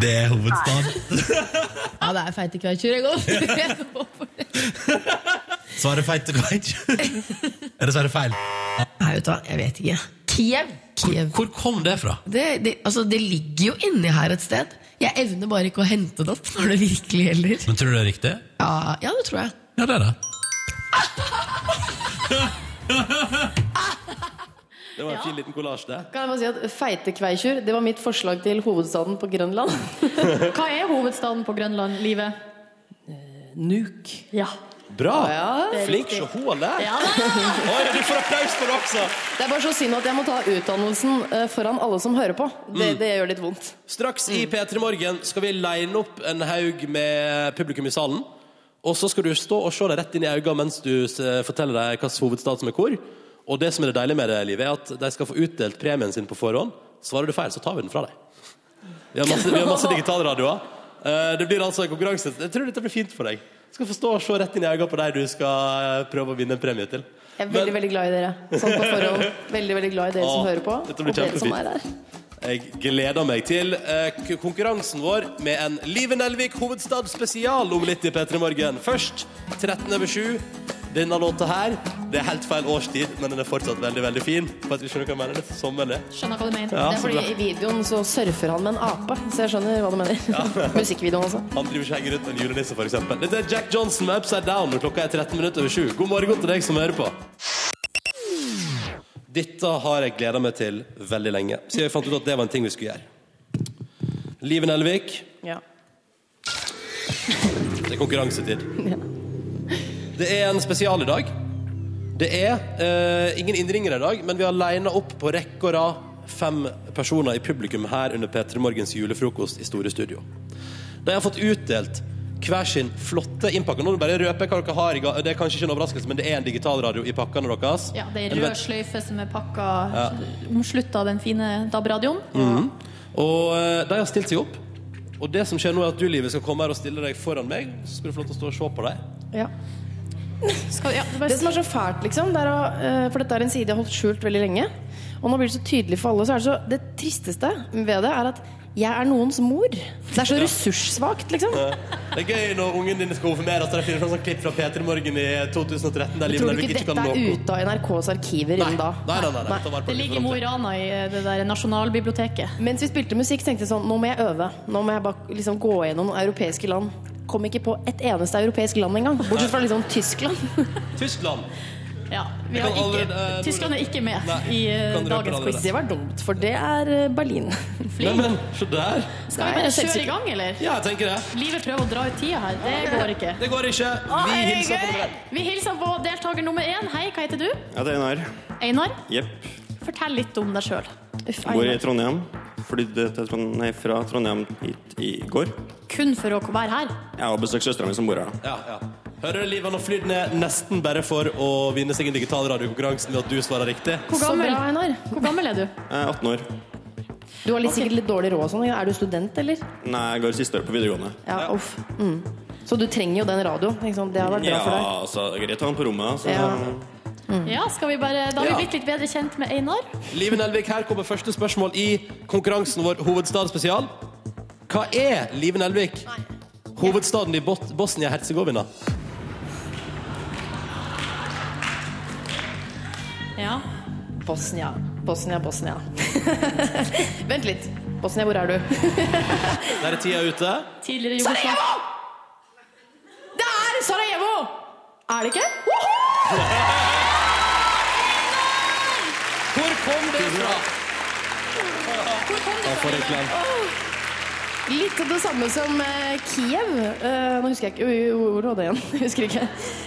Det er hovedstad. Ja, det er feite kveitjur, jeg går. Svaret feite kveitj. Er det svaret feil? Nei, vet du hva, jeg vet ikke. Kiev. Kiev. Hvor kom det fra? Det, det, altså, det ligger jo inni her et sted. Jeg evner bare ikke å hente det opp når det virkelig gjelder. Men tror du det er riktig? Ja, ja det tror jeg. Ja, det er det. Det var en fin liten kollasj, det. Kan jeg bare si at Feitekveikjur det var mitt forslag til hovedstaden på Grønland. Hva er hovedstaden på Grønland, livet? Nuk. Ja. Bra! er Flink som hun har lært. Ja, Oi, du får applaus for det også! Det er bare så synd at jeg må ta utdannelsen eh, foran alle som hører på. Det, Mm. det gjør litt vondt. Straks i P3 Morgen skal vi line opp en haug med publikum i salen. Og så skal du stå og se deg rett inn i øynene mens du forteller deg hvilken hovedstad som er hvor. Og det som er det deilige med det, livet, er at de skal få utdelt premien sin på forhånd. Svarer du feil, så tar vi den fra deg. Vi har masse, vi har masse digitalradioer. Eh, Det blir altså en konkurranse. Jeg tror dette blir fint for deg. Skal få stå og se rett inn i øynene på deg du skal eh, prøve å vinne en premie til. Jeg er veldig veldig glad i dere. Sånn på forhold. Veldig veldig glad i dere som hører på, dette blir kjempefint. Jeg gleder meg til eh, konkurransen vår med en Live Nelvik hovedstad spesial om litt i P3 Morgen. Først 13 over 7. Denne låta her, det er helt feil årstid, men den er fortsatt veldig, veldig fin. For at vi skjønner hva jeg mener. Litt sommerlig. Skjønner hva du mener. Ja, Det er fordi bra. i videoen så surfer han med en ape, så jeg skjønner hva du mener. Musikkvideoen også. Han driver ikke henger rundt med en julenisse, eksempel. Dette er Jack Johnson med Upside Down, når klokka er 13 minutter over 7. God morgen til deg som hører på. Dette har jeg gleda meg til veldig lenge, siden vi fant ut at det var en ting vi skulle gjøre. Liven Nelvik, Ja. det er konkurransetid. Det er en spesial i dag. Det er eh, ingen innringere i dag, men vi har lina opp på rekke og rad fem personer i publikum her under P3 Morgens julefrokost i Store Studio. De har fått utdelt hver sin flotte innpakke. Nå bare røper jeg hva dere har i Det er kanskje ikke en overraskelse, men det er en digitalradio i pakkene deres. Ja, det er rød sløyfe som er pakka Ja. omslutta den fine DAB-radioen. Mhm. Og eh, de har stilt seg opp. Og det som skjer nå er at du, Livet, skal komme her og stille deg foran meg. Så skal du få lov til å stå og se på deg. Ja. Skal, ja, det Det som er så fælt, liksom, det er å, eh, for dette er en side jeg har holdt skjult veldig lenge. Og nå blir det så tydelig for alle. Så er det, så, det tristeste ved det er at jeg er noens mor. Det er så ressurssvakt, liksom. Det er gøy når ungen din skal konfirmeres, At de finner fram sånn klipp fra P3 Morgen i 2013 der Tror du ikke ikke dette er ute av NRKs arkiver innen da? Nei, nei, nei, nei. Det ligger i Mo i Rana i det der Nasjonalbiblioteket. Mens vi spilte musikk, tenkte jeg sånn Nå må jeg øve. Nå må jeg bare liksom gå gjennom europeiske land. Kom ikke på et eneste europeisk land engang. Bortsett fra liksom Tyskland. Tyskland. Ja, vi har ikke, allerede, uh, Tyskland er ikke med Nei, i uh, dagens quiz. Det var dumt, for det er eh, Berlin. Men, men, så der. Skal vi bare kjøre i gang, eller? Ja, jeg tenker det. Livet prøver å dra ut tida her. Det går ikke. Det går ikke. Vi er hilser på dere. Vi hilser på deltaker nummer én. Hei, hva heter du? Ja, det er Einar. Einar. Yep. Fortell litt om deg sjøl. Bor i Trondheim. Flydde til Trondheim, fra Trondheim hit i går. Kun for å være her. Ja, og besøke søstera mi som bor her. da. Ja, ja. Hører du, Liv, han har flydd ned nesten bare for å vinne seg en digital radiokonkurranse ved at du svarer riktig. Hvor gammel, Einar. hvor gammel er du? Jeg er 18 år. Du har litt, sikkert litt dårlig råd og sånn. Er du student, eller? Nei, jeg går siste år på videregående. Ja, uff. Mm. Så du trenger jo den radioen. Det har vært bra Ja, for deg. Ja, altså, greit å ha den på rommet. Så, Ja. Ja, skal vi bare, Da har vi blitt litt bedre kjent med Einar. Live Nelvik, her kommer første spørsmål i konkurransen vår Hovedstadsspesial. Hva er Live Nelvik? Hovedstaden i Bot- Bosnia-Hercegovina. Ja. Bosnia. Bosnia, Bosnia. Vent litt. Bosnia, hvor er du? Der er tida ute. Tidligere Jugoslavia. Sarajevo! Det er Sarajevo! Er det ikke? Kom det fra? Hvor kom det fra? Litt av. Det samme som eh, Kiev. Eh, nå husker jeg ikke Hvor var det igjen? Jeg husker ikke.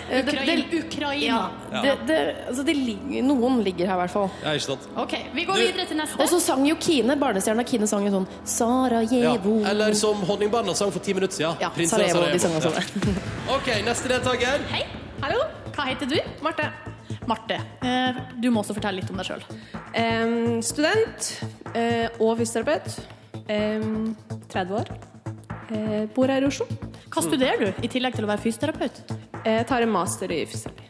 Eh, det- Ukraina. det- Ukraina. Ja, det, det, altså det ligger, noen ligger her, i hvert fall. Ja, ikke sant? OK, vi går Du- videre til neste. Og så sang jo Kine, barnestjerna Kine sang jo sånn Ja. Sarajevo. Eller som Honningbarna sang for ti minutter siden. Ja, Prinsen av Sarajevo. De sang også Ja. det. OK, neste deltaker. Hei. Hallo. Hva heter du? Marte. Marte. Eh, du må også fortelle litt om deg sjøl. Um, student uh, og fysioterapeut. Um, 30 år. Uh, bor her i Oslo. Hva studerer du, i tillegg til å være fysioterapeut? Jeg tar en master i fysioterapi.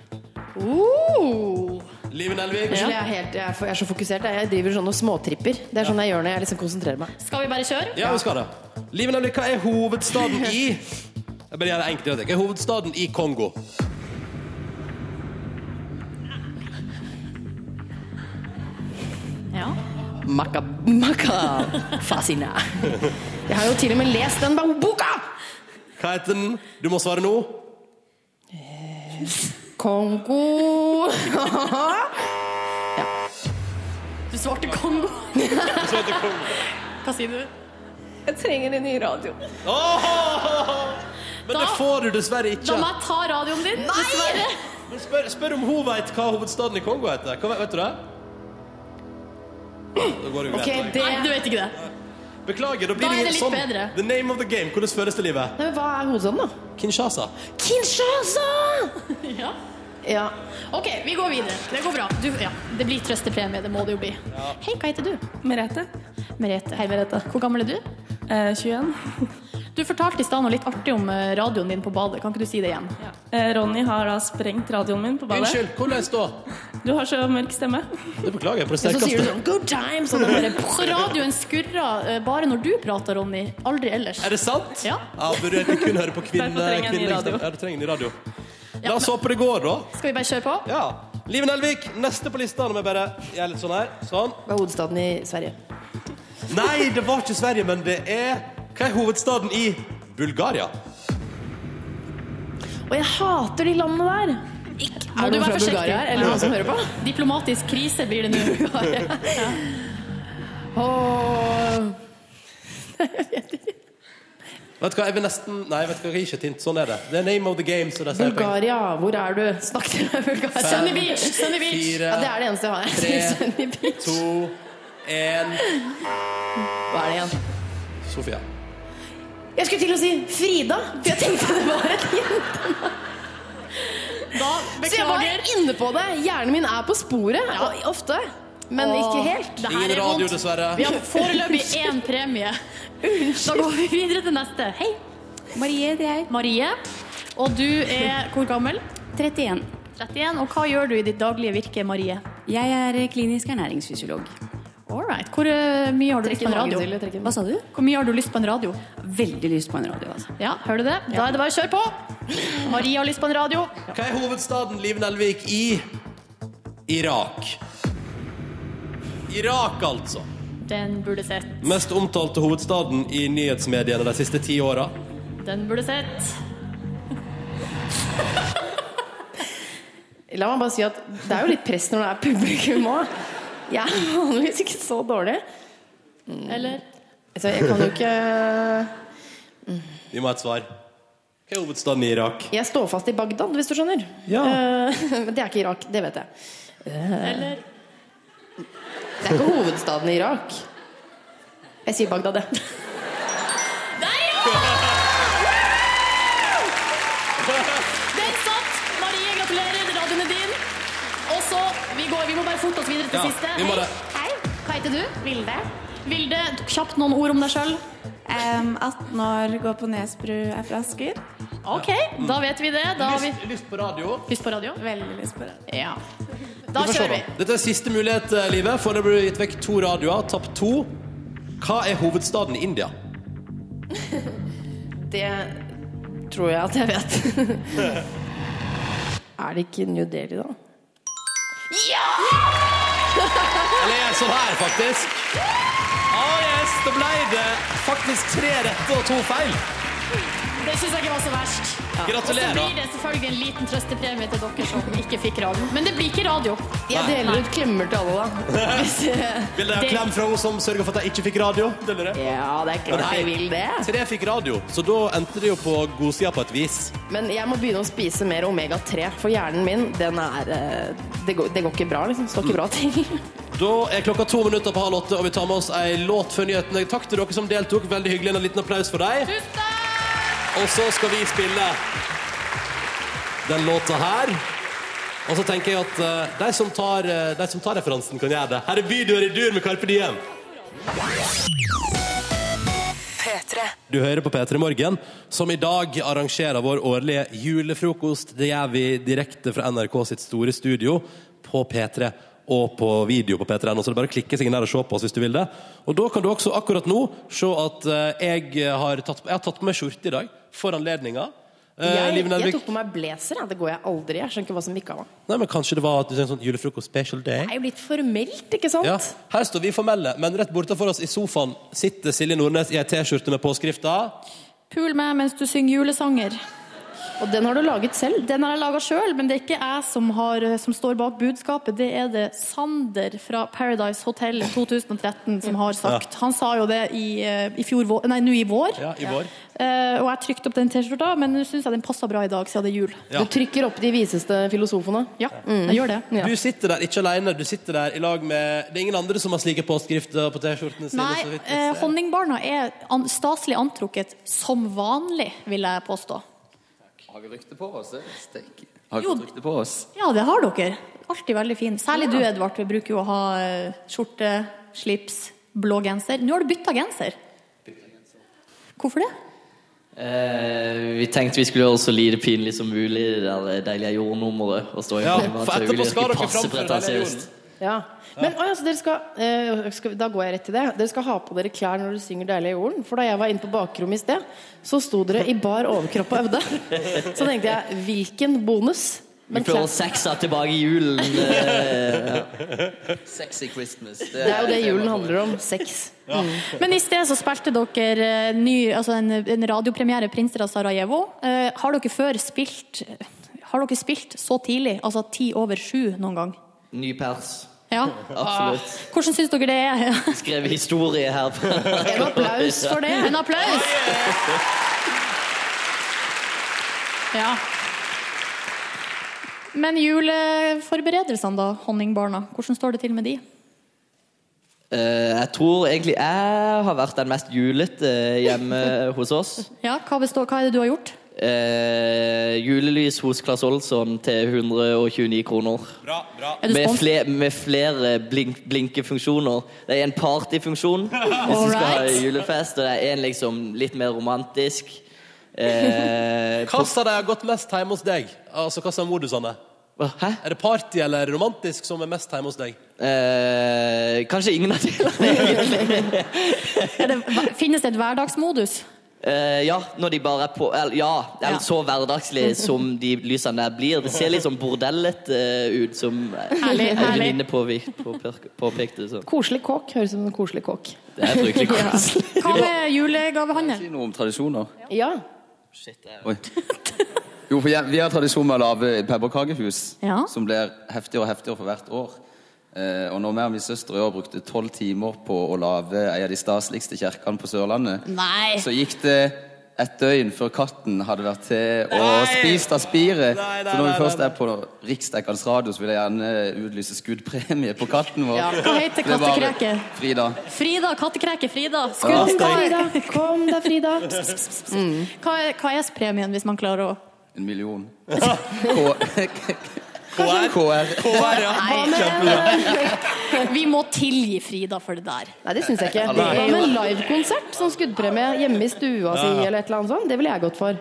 Uh. Liven Elvik. Ja. Jeg, er helt, jeg, er, for- jeg er så fokusert. Jeg driver sånne småtripper. Det er sånn jeg gjør når jeg liksom konsentrerer meg. Skal vi bare kjøre? Ja, vi skal det. Liven Elvik, hva er hovedstaden i Jeg bare gjør det enkelt. Hva er hovedstaden i Kongo? Ja. Maka, maka fascina. Jeg har jo til og med lest den boka! Hva heter den? Du må svare nå. Kongo Du svarte Kongo. Hva sier du? Jeg trenger en ny radio. Oh! Men det får du dessverre ikke. Da må jeg ta radioen din, dessverre. Men spør, spør om hun vet hva hovedstaden i Kongo heter. Hva, vet du det? Da går det jo Ok, greit. det Nei, du vet ikke det. Beklager, da blir Da det, det litt sånn. bedre. The name of the game. Hvordan føles det, livet? Nei, men Hva er hovedstaden, da? Kinshasa. Kinshasa! Ja. Ja. OK, vi går videre. Det går bra. Du, ja, det blir trøstepremie. Det må det jo bli. Hei, hva heter du? Merete. Merete. Hei, Merete. Hvor gammel er du? Eh, 21. Du fortalte i stad noe litt artig om eh, radioen din på badet. Kan ikke du si det igjen? Eh, Ronny har da sprengt radioen min på badet. Unnskyld, hvordan da? Du har så mørk stemme. Det beklager jeg på det Og så sier du sånn Good times! Og bare radioen skurrer eh, bare når du prater, Ronny. Aldri ellers. Er det sant? Ja. Ja, burde jeg kun høre på kvinne... Trenger ny kvinne- radio. Ja, du trenger en ny radio. La oss håpe det går, da. Skal vi bare kjøre på? Ja. Liv Nelvik, neste på lista. Når vi bare gjør litt sånn her. Sånn. Hva er hovedstaden i Sverige? Nei, det var ikke Sverige, men det er Hva er hovedstaden i Bulgaria? Og jeg hater de landene der! Må Er du være forsiktig? Her, eller noen som hører på? Diplomatisk krise blir det nå. Ja. Åh. Vet du hva, jeg vil nesten Nei, vet du hva, jeg gir ikke et hint. Sånn er det. Det er name of the game. Så det sier poeng. Bulgaria, hvor er du? Snakk til meg, Bulgaria. Sunny Beach, Sunny Beach. Fire, Ja, det er det eneste jeg har. Tre, Sunny Beach. To, én Hva er det igjen? Sofia. Jeg skulle til å si Frida, for jeg tenkte det var et jentenavn. Så jeg var inne på det. Hjernen min er på sporet, ja. ofte. Men Åh, ikke helt. det her Ingen er radio, vondt. dessverre. Vi har foreløpig én premie. Da går vi videre til neste. Hei. Marie heter jeg. Marie. Og du er hvor gammel? 31. 31. Og hva gjør du i ditt daglige virke, Marie? Jeg er klinisk ernæringsfysiolog. All right. Hvor eh, mye har du lyst på en radio? Hva sa du? Hvor mye har du lyst på en radio? Veldig lyst på en radio, altså. Ja, hører du det? Da er det bare å kjøre på. Marie har lyst på en radio. Hva er hovedstaden Liv Nelvik i Irak? Irak, altså. Den burde sett. Mest omtalte hovedstaden i nyhetsmediene de siste ti åra. Den burde sett. La meg bare si at det er jo litt press når det er publikum òg. Jeg er vanligvis ikke så dårlig. Eller? Altså, jeg kan jo ikke Vi må ha et svar. Hva er hovedstaden i Irak? Jeg står fast i Bagdad, hvis du skjønner. Ja. Eh, Men det er ikke Irak, det vet jeg. Eh, Eller? Det er ikke hovedstaden i Irak. Jeg sier Bagdad, jeg. Vi, vi må bare fote oss videre til Ja, siste. vi må det. Hei. Hei. Hva heter du? Vilde. Vilde, kjapt noen ord om deg sjøl. 18 år, går på Nesbru, er fra Asker. Ok, da vet vi det. Da har vi Lyst, lyst på radio? lyst på radio. Veldig lyst på det. Ja. Vi Da får se, kjører vi. da. Dette er siste mulighet, eh, Live. For det blir gitt vekk to radioer. Tapt to. Hva er hovedstaden i India? Det tror jeg at jeg vet. er det ikke New Delhi, da? Eller er sånn her, faktisk? Oh yes, da ble det faktisk tre rette og to feil. Det syns jeg ikke var så verst. Gratulerer. Og så blir det selvfølgelig en liten trøstepremie til dere som ikke fikk radio. Men det blir ikke radio. Jeg deler ut klemmer til alle, da. Hvis, eh, Vil dere ha klem fra hun som sørger for at jeg ikke fikk radio? Deler dere? ja, det er klart jeg vil det. Tre fikk radio, så da endte det jo på godsida på et vis. Men jeg må begynne å spise mer omega-3, for hjernen min, den er eh, det går, det går ikke bra, liksom. Står ikke bra til. Da er klokka to minutter på halv åtte, og vi tar med oss ei låt før nyhetene. Takk til dere som deltok. Veldig hyggelig. En liten applaus for deg. Og så skal vi spille den låta her. Og så tenker jeg at uh, de, som tar, uh, de som tar referansen, kan gjøre det. Her er Bydør i dur med Carpe Diem. P3. Du hører på P3 Morgen, som i dag arrangerer vår årlige julefrokost. Det gjør vi direkte fra NRK sitt store studio på P3 og på video på P3N. Så det er bare å klikke seg inn der og se på oss hvis du vil det. Og da kan du også akkurat nå se at eh, jeg har tatt, jeg har tatt på meg skjorte i dag for anledninga. Eh, Jeg, jeg tok på meg blazer. Det går jeg aldri. Jeg skjønner ikke hva som gikk av meg. Nei, men Kanskje det var at du tenkte sånn julefrokost special day? Det er jo litt formelt, ikke sant? Ja, Her står vi formelle, men rett borte for oss i sofaen sitter Silje Nordnes i ei T-skjorte med påskrifta Pul meg mens du synger julesanger. Og den har du laget selv? Den har jeg laga sjøl, men det er ikke jeg som, har, som står bak budskapet. Det er det Sander fra Paradise Hotel 2013 som har sagt. Han sa jo det i, eh, i fjor vår, nei, nå i vår. Ja, i vår. Uh, og jeg trykte opp den T-skjorta, men nå syns jeg den passer bra i dag, siden det er jul. Ja. Du trykker opp de viseste filosofene. Ja, jeg gjør det. Ja. Du sitter der ikke alene, du sitter der i lag med Det er ingen andre som har slike påskrifter på T-skjortene sine? Nei, så vidt eh, honningbarna er an staselig antrukket som vanlig, vil jeg påstå. Har vi rykte på oss? det? Steik. Har Jo. dere rykte på oss? Ja, det har dere. Alltid veldig fin. Særlig du, Edvard. Vi bruker jo å ha eh, skjorte, slips, blå genser. Nå har du bytta genser. Hvorfor det? Eh, vi tenkte vi skulle gjøre det så lite pinlig som mulig, det deilige jordnummeret. Og stå i Ja, for etterpå skal dere framføre deilige pretensiøst. Ja. Men å, altså, dere skal, eh, skal Da går jeg rett til det. Dere skal ha på dere klær når dere synger 'Deilig er jorden'. For da jeg var inne på bakrommet i sted, så sto dere i bar overkropp og øvde. Så tenkte jeg hvilken bonus? Vi Men føler klær- sexa tilbake i julen. eh, ja. Sexy Christmas. det er jo det julen handler om. Sex. Mm. Men i sted så spilte dere eh, ny, altså en, en radiopremiere, 'Prinser av Sarajevo'. Eh, har dere før spilt Har dere spilt så tidlig, altså ti over sju noen gang? Ny pers. Ja. Absolutt. Hvordan syns dere det er? Skrevet historie her. En applaus for det. En applaus! Ja. Men juleforberedelsene, da, honningbarna. Hvordan står det til med de? Eh, jeg tror egentlig jeg har vært den mest julete hjemme hos oss. Ja, hva, består, hva er det du har gjort? Eh, julelys hos Claes Olsson til 129 kroner. Bra, bra. Med, spons- fle med flere blink blinkefunksjoner. Det er en partyfunksjon hvis du skal ha julefest, og det er en liksom litt mer romantisk. Eh, Hva sa de har gått mest hjemme hos deg? Altså, Hva sa modusene? Hæ? Er det party eller romantisk som er mest hjemme hos deg? eh, kanskje ingen av delene. egentlig. det, finnes det et hverdagsmodus? Eh, ja, når de bare er på eller, Ja, eller Ja. så hverdagslig som de lysene der blir. Det ser litt sånn bordellet uh, ut, som Herlig, en herlig. venninne påvi- påpek- Koselig kåk. Høres ut som en koselig kåk. Det er fryktelig Ja. koselig. Hva med julegavehandel? Si noe om tradisjoner. Ja. Oi. Jo, for jeg, Vi har tradisjon med å lage pepperkakehus, Ja. som blir heftigere og heftigere for hvert år. Eh, og når vi og min søster i år brukte tolv timer på å lage en av de staseligste kirkene på Sørlandet, Nei. så gikk det et døgn før katten hadde vært til og spist av spiret. Nei, nei, Så når vi først er på riksdekkende radio, så vil jeg gjerne utlyse skuddpremie på katten vår. Ja. Hva heter Det er kattekreket? Frida. Frida, Kattekreke Frida. Ja. Skudd Frida, kom da, Frida. Hva er, hva er premien hvis man klarer å En million. K KR. KR, ja. Vi må tilgi Frida for det der. Nei, det syns jeg ikke. Det er jo en livekonsert som skuddpremie hjemme i stua si, eller et eller annet sånt? Det ville jeg gått for.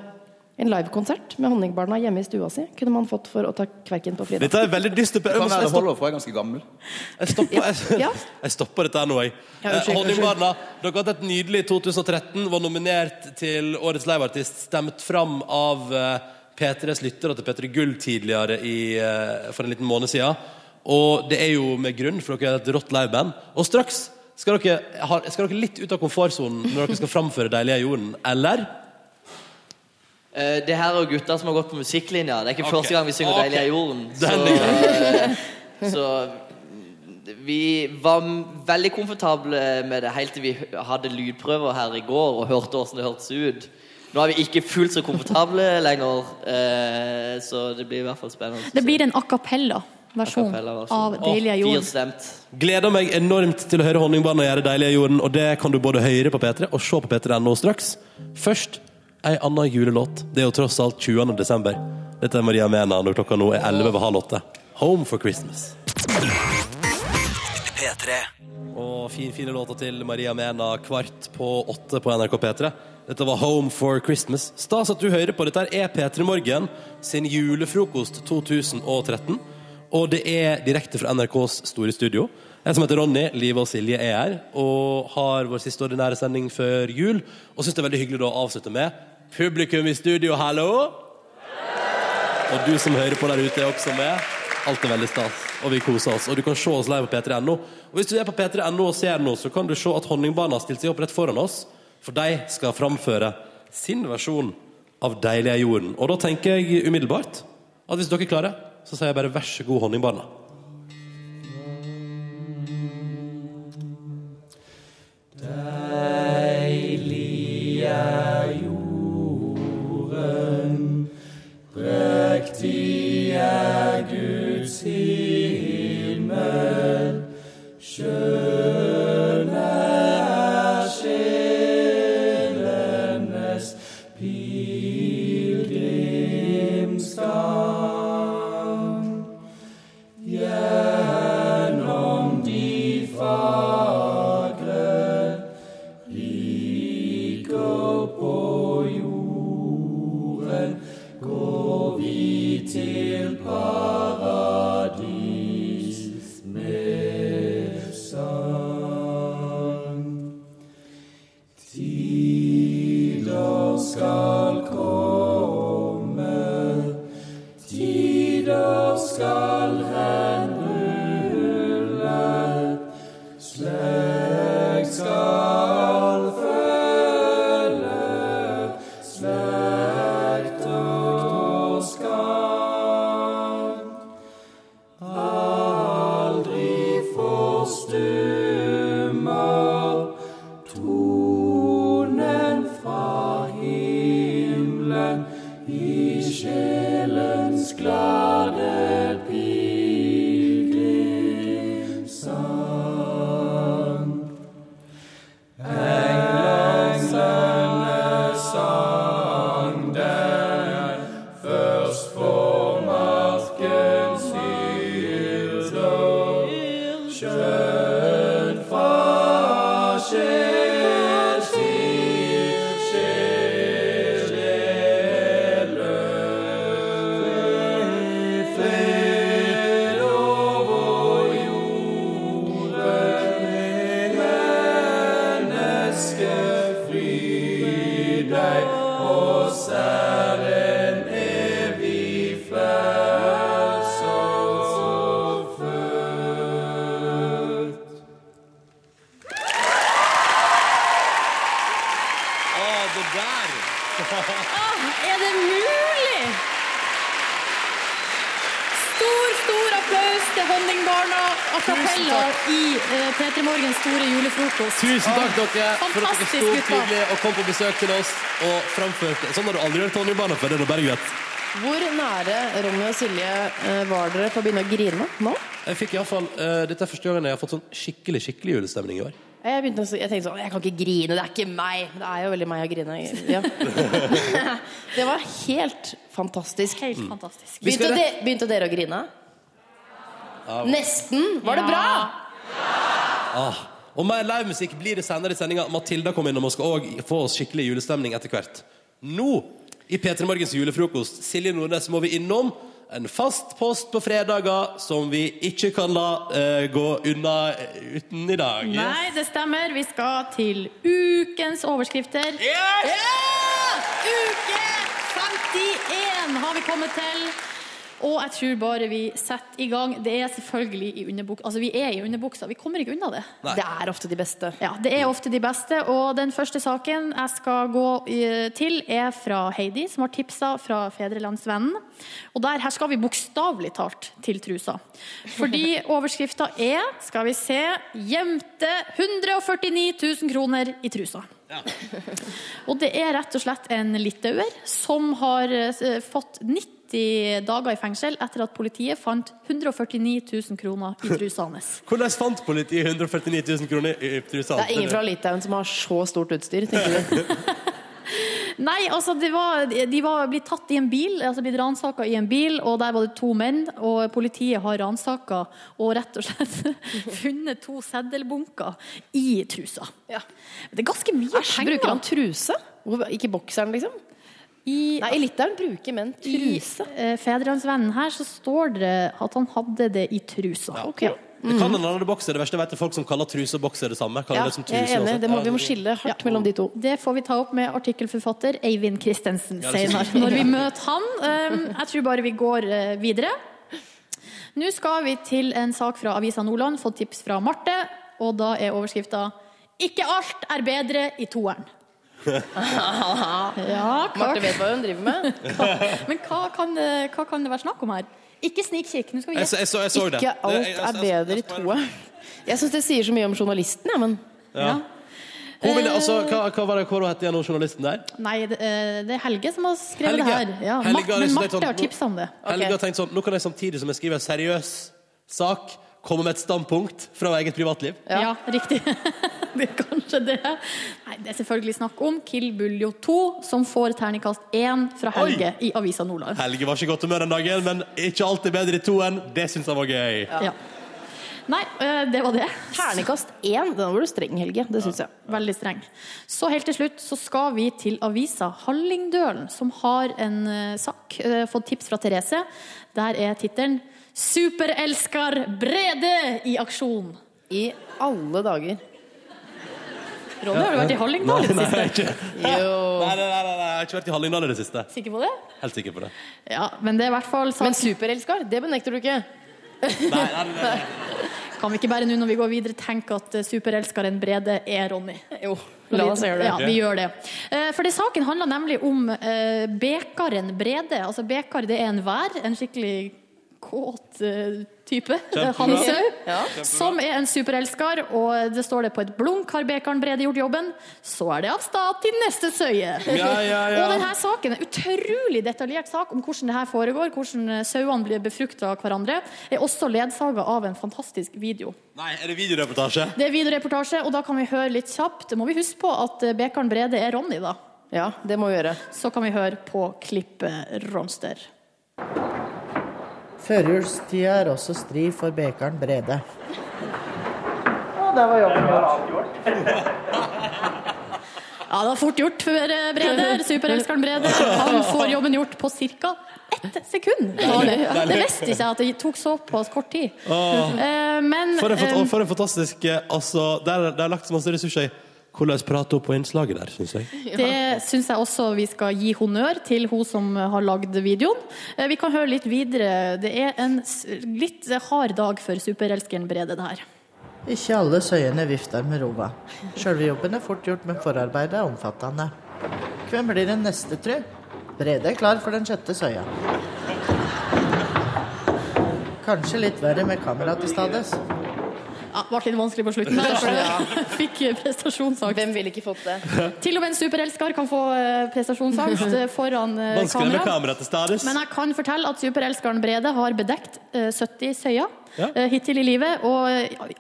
En livekonsert med Honningbarna hjemme i stua si kunne man fått for å ta kverken på Frida. Dette er veldig dystert. Jeg, jeg er ganske gammel. Jeg stopper, jeg, jeg stopper dette her nå, jeg. Ja, Eh, Honningbarna, dere har hatt et nydelig 2013, var nominert til Årets liveartist, stemt fram av eh, P3s lyttere til P3 Gull tidligere i, eh, for en liten måned siden. Og det er jo med grunn, for dere er et rått liveband. Og straks skal dere, skal dere litt ut av komfortsonen når dere skal framføre Deilige jorden, eller? Eh, det her er jo gutter som har gått på musikklinja. Det er ikke okay. første gang vi synger okay. 'Deilig er jorden'. Så, eh, så vi var veldig komfortable med det helt til vi hadde lydprøver her i går og hørte åssen det hørtes ut. Nå er vi ikke fullt så komfortable lenger, eh, så det blir i hvert fall spennende. Det blir en a cappella-versjon Acapella-versjon. av Deilige jorden. Gleder meg enormt til å høre Honningbarna gjøre Deilige jorden, og det kan du både høre på P3 og se på p3.no straks. Først ei anna julelåt. Det er jo tross alt 20. desember. Dette er Maria Mena når klokka nå er 11 over halv åtte. Home for Christmas. Og fin, fine låter til Maria Mena kvart på åtte på NRK P3. Dette var Home for Christmas. Stas at du hører på. Dette er P3 Morgen sin julefrokost 2013. Og det er direkte fra NRKs store studio. Jeg som heter Ronny, Live og Silje er her og har vår siste ordinære sending før jul. Og syns det er veldig hyggelig å avslutte med publikum i studio, hallo! Og du som hører på der ute, er også med. Alt er veldig stas, og vi koser oss. Og du kan se oss live på p3.no. Og hvis du er på p3.no og ser noe, så kan du se at Honningbarna har stilt seg opp rett foran oss. For de skal framføre sin versjon av Deilige jorden. Og da tenker jeg umiddelbart at hvis dere klarer, så sier jeg bare vær så god, Honningbarna. Deilig er jorden, prektig er Guds himmel, skjønn Tusen takk dere for at dere sto tydelig og kom på besøk til oss og framførte. Sånn har du aldri hørt Barna før, det er bare greit. Hvor nære Ronny og Silje eh, var dere for å begynne å grine nå? Jeg fikk i hvert fall, uh, Dette er første gangen jeg har fått sånn skikkelig skikkelig julestemning i år. Jeg, begynte, jeg tenkte sånn, jeg kan ikke grine, det er ikke meg. Det er jo veldig meg å grine. Ja. det var helt fantastisk. Helt fantastisk. Mm. Begynte, de, begynte dere å grine? Ja. Nesten. Var det bra? Ja. Ja Ah. Og mer livemusikk blir det senere i sendinga. Matilda kom innom og skal òg få oss skikkelig julestemning etter hvert. Nå, i P3 Morgens julefrokost, Silje Nordnes, må vi innom en fast post på fredager som vi ikke kan la uh, gå unna eh, uten i dag. Nei, det stemmer. Vi skal til ukens overskrifter. Ja! Uke 51 har vi kommet til. Og jeg tror bare vi setter i gang. Det er selvfølgelig i underbuksa. Altså, vi er i underbuksa. Vi kommer ikke unna det. Nei. Det er ofte de beste. Ja, det er ofte de beste. Og den første saken jeg skal gå eh, til, er fra Heidi, som har tipsa fra Fedrelandsvennen. Og der, her skal vi bokstavelig talt til trusa. Fordi overskrifta er, skal vi se, gjemte 149 000 kroner i trusa. Og det er rett og slett en litauer som har eh, fått 90 dager i fengsel etter at politiet fant 149 000 kroner i trusa hans. Hvordan fant politiet 149 000 kroner i trusa hans? Det er ingen fra Litauen som har så stort utstyr, tenker du. Nei, altså det var, de var blitt tatt i en bil, altså blitt ransaka i en bil, og der var det to menn, og politiet har ransaka og rett og slett funnet to seddelbunker i trusa. Det er ganske mye Æsj, penger. bruker han truse? Ikke bokseren, liksom? I, Nei, i Litauen bruker menn I truse. eh, Fedrelandsvennen her så står det at han hadde det i trusa. Ok. Ja. Det kan en annen bokser. Det verste jeg vet er folk som kaller truse og bokser det samme. Ja, det som jeg er enig. Det må, vi må skille hardt mellom de to. Det får vi ta opp med artikkelforfatter Eivind Christensen Ja, senere, når vi møter han. Um, Jeg tror bare vi går uh, videre. Nå skal vi til en sak fra Avisa Nordland, fått tips fra Marte, og da er overskrifta 'Ikke alt er bedre i toeren'. Ja, Marte vet hva hun driver med. men hva kan, det, hva kan det være snakk om her? Ikke snikkikk. Nå skal vi Jeg, så- jeg, så, jeg så. Ikke alt er bedre i toet. Jeg syns det sier så mye om journalisten, jeg, men Ja. Hun ville, altså, hva, hva var det hva het igjen, journalisten der? Nei, det, eh, det er Helge som har skrevet Helge. det her. Ja, Helge Mart, men liksom Marte sånn- har tipsa om det. Helge har tenkt sånn, nå kan jeg samtidig som jeg skriver en seriøs sak, komme med et standpunkt fra eget privatliv. Ja, riktig. det er kanskje det. Nei, det er selvfølgelig snakk om Kill Buljo 2, som får terningkast 1 fra Helge i Avisa Nordland. Helge var ikke godt humør den dagen, men ikke alltid bedre i toen. Det syns han var gøy. Ja. Nei, eh, det var det. terningkast én, den var du streng, Helge. Det syns jeg. Veldig streng. Så helt til slutt så skal vi til avisa Hallingdølen, som har en eh, sak. eh, fått tips fra Therese. Der er tittelen 'Superelsker Brede i aksjon'. I alle dager. Ronny, har du vært i Hallingdal i det siste? ikke. Jo. Nei, nei, nei, nei, jeg har ikke vært i Hallingdal i det siste. Sikker på det? Helt sikker på det. Ja, men det er i hvert fall Men superelsker, det benekter du ikke. Nei, nei, nei, nei. Kan vi ikke bare nå når vi går videre tenke at eh, superelskeren Brede er Ronny? Jo, la oss gjøre det. Ja, vi gjør det. Eh, For det saken handler nemlig om eh, bekaren Brede. Altså bekar det er en vær, en skikkelig kåt eh, type. han Hannesau. Ja. Som er en superelsker, og det står det på et blunk har bekaren Brede gjort jobben, så er det av stad til neste søye. Ja, ja, ja. Og denne saken, en utrolig detaljert sak om hvordan det her foregår, hvordan sauene blir befrukta av hverandre, er også ledsaga av en fantastisk video. Nei, er det videoreportasje? Det er videoreportasje, og da kan vi høre litt kjapt. Det må vi huske på at eh, Bekaren Brede er Ronny, da. Ja, det må vi gjøre. Så kan vi høre på klippet Ronster. Førjulstida er også stri for bekeren Brede. Å, der var jobben gjort. Ja, det var fort gjort for eh, Brede. Superelskeren Brede. Han får jobben gjort på ca. ett sekund. Det. det visste ikke jeg at det tok såpass kort tid. Åh. Eh, Men For en, fant- eh, for en fantastisk eh, altså, Der det er lagt så masse ressurser i hvordan prate opp på innslaget der, syns jeg. Det syns jeg også vi skal gi honnør til hun som har lagd videoen. Eh, Vi kan høre litt videre. Det er en litt hard dag for superelskeren Brede, det her. Ikke alle søyene vifter med rova. Sjølve jobben er fort gjort, men forarbeidet er omfattende. Hvem blir den neste, tru? Brede er klar for den sjette søya. Kanskje litt verre med kamera til stades. Ja, det ble litt vanskelig på slutten der, for fikk prestasjonsangst. Hvem ville ikke fått det? Til og med en superelsker kan få eh, prestasjonsangst eh, foran eh, Vanskelig med kamera. til stades. Men jeg kan fortelle at superelskeren Brede har bedekt eh, 70 søyer Ja. hittil i livet, og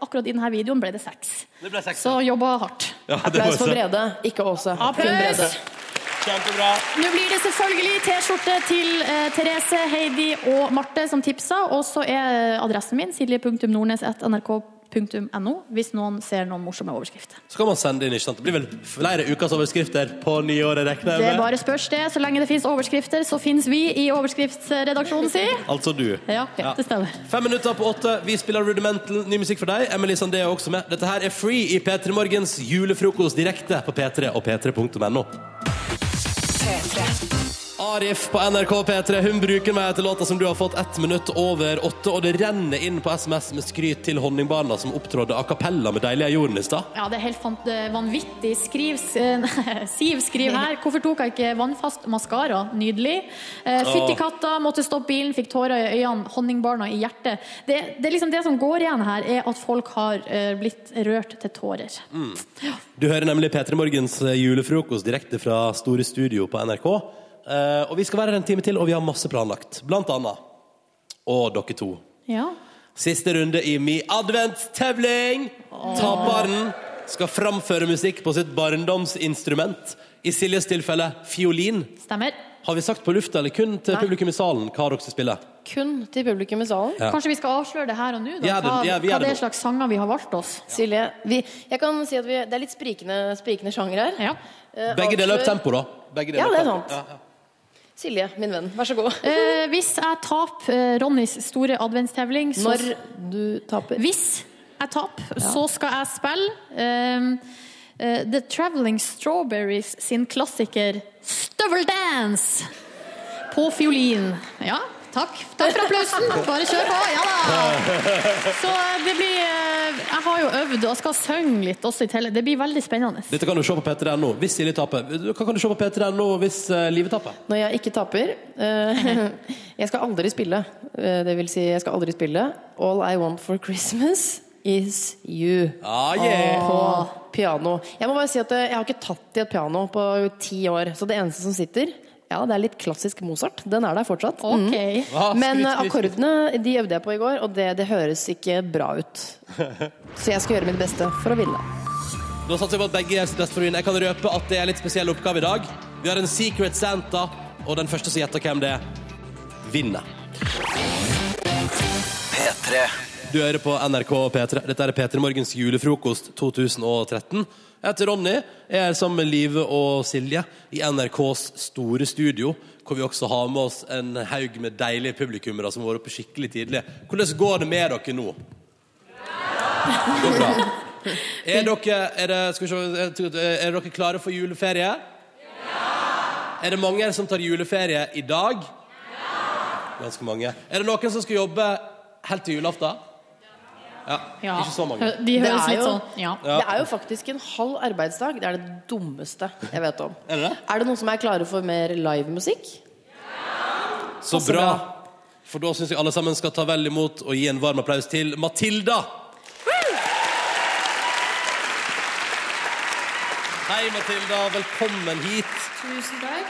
akkurat i denne videoen ble det seks. Det ble seks, Så jobba hardt. Ja, Applaus for. Brede, ikke Åse. Applaus! Kjempebra. Nå blir det selvfølgelig T-skjorte til eh, Therese, Heidi og Marte som tipsa. Og så er adressen min silje.nordnes.nrk.no hvis noen ser noen morsomme overskrifter. Så kan man sende inn, ikke sant? Det blir vel flere ukas overskrifter på nyåret, regner Det jeg er Det bare spørs det. Så lenge det finnes overskrifter, så finnes vi i overskriftsredaksjonen si. Altså du. Ja, ja, det stemmer. Fem minutter på åtte. Vi spiller Rudimental, ny musikk for deg. Emily Sandé er også med. Dette her er Free i P3 Morgens julefrokost direkte på P3 og p3.no. Arif på NRK P3 Hun bruker meg til låta som du har fått ett minutt over åtte, og det renner inn på SMS med skryt til Honningbarna som opptrådde a cappella med Deilige jorden i stad. Ja, det er helt eh, vanvittig. Skriv, eh, Siv skriver her. Hvorfor tok jeg ikke vannfast maskara? Nydelig. Fytti katta, måtte stoppe bilen, fikk tårer i øynene, honningbarna i hjertet. Det, det liksom det som går igjen her, er at folk har eh, blitt rørt til tårer. Mm. Du hører nemlig P3 Morgens eh, julefrokost direkte fra Store Studio på NRK. Eh, og vi skal være her en time til, og vi har masse planlagt. Blant annet. Og dere to. Ja. Siste runde i Mi adventstevling. Taperen skal framføre musikk på sitt barndomsinstrument. I Siljes tilfelle fiolin. Stemmer. Har vi sagt på lufta, eller kun til Nei. publikum i salen, hva dere skal spille? Kun til publikum i salen. Ja. Kanskje vi skal avsløre det her og nå? Ja, det- hva, ja, hva det det er slags sanger vi har valgt oss? Silje, vi, jeg kan si at vi, det er litt sprikende, sprikende sjanger her. Eh, Begge deler opp tempo, da. Begge Ja, det er sant. Silje, min venn, vær så god. Eh, hvis jeg taper eh, Ronnys store adventstevling så- Når du taper. Hvis jeg taper, så skal jeg spille eh, eh, The Traveling Strawberries sin klassiker Støveldance på fiolin. Ja, takk. Takk for applausen. Bare kjør på. Ja da. Så eh, det blir eh, Jeg har jo øvd og skal synge litt også i tillegg. Det blir veldig spennende. Dette kan du se på P3.no hvis Silje taper. Hva kan du se på P3.no hvis livet Live taper? Når jeg ikke taper eh, Jeg skal aldri spille. eh, det vil si, jeg skal aldri spille All I Want for Christmas Is You Ah, yeah. på piano. Jeg må bare si at eh, jeg har ikke tatt i et piano på ti år, så det eneste som sitter ja, det er litt klassisk Mozart. Den er der fortsatt. Okay. Mm. Ah, Men eh, akkordene de øvde jeg på i går, og det, det høres ikke bra ut. Så jeg skal gjøre mitt beste for å vinne. Da satser jeg på at begge gjør sitt beste for å vinne. Jeg kan røpe at det er en litt spesiell oppgave i dag. Vi har en Secret Santa, og den første som gjetter hvem det er, vinner. P3. Du hører på NRK P3. Dette er P3 Morgens julefrokost 2013. Jeg heter Ronny. Jeg er sammen med Live og Silje i NRKs store studio, hvor vi også har med oss en haug med deilige publikummere som har vært oppe skikkelig tidlig. Hvordan går det med dere nå? Det går bra. Er dere, er, det, skal vi se, er dere klare for juleferie? Ja! Er det mange som tar juleferie i dag? Ja! Ganske mange. Er det noen som skal jobbe helt til julaften? Ja. Ja. Ikke så mange. De Det er litt jo- sånn ja. Ja. Det er jo faktisk en halv arbeidsdag. Det er det dummeste jeg vet om. Er det? Er det noen som er klare for mer livemusikk? Så Passer bra. bra. For da syns jeg alle sammen skal ta vel imot og gi en varm applaus til Matilda. Hei, Matilda. Velkommen hit. Tusen takk.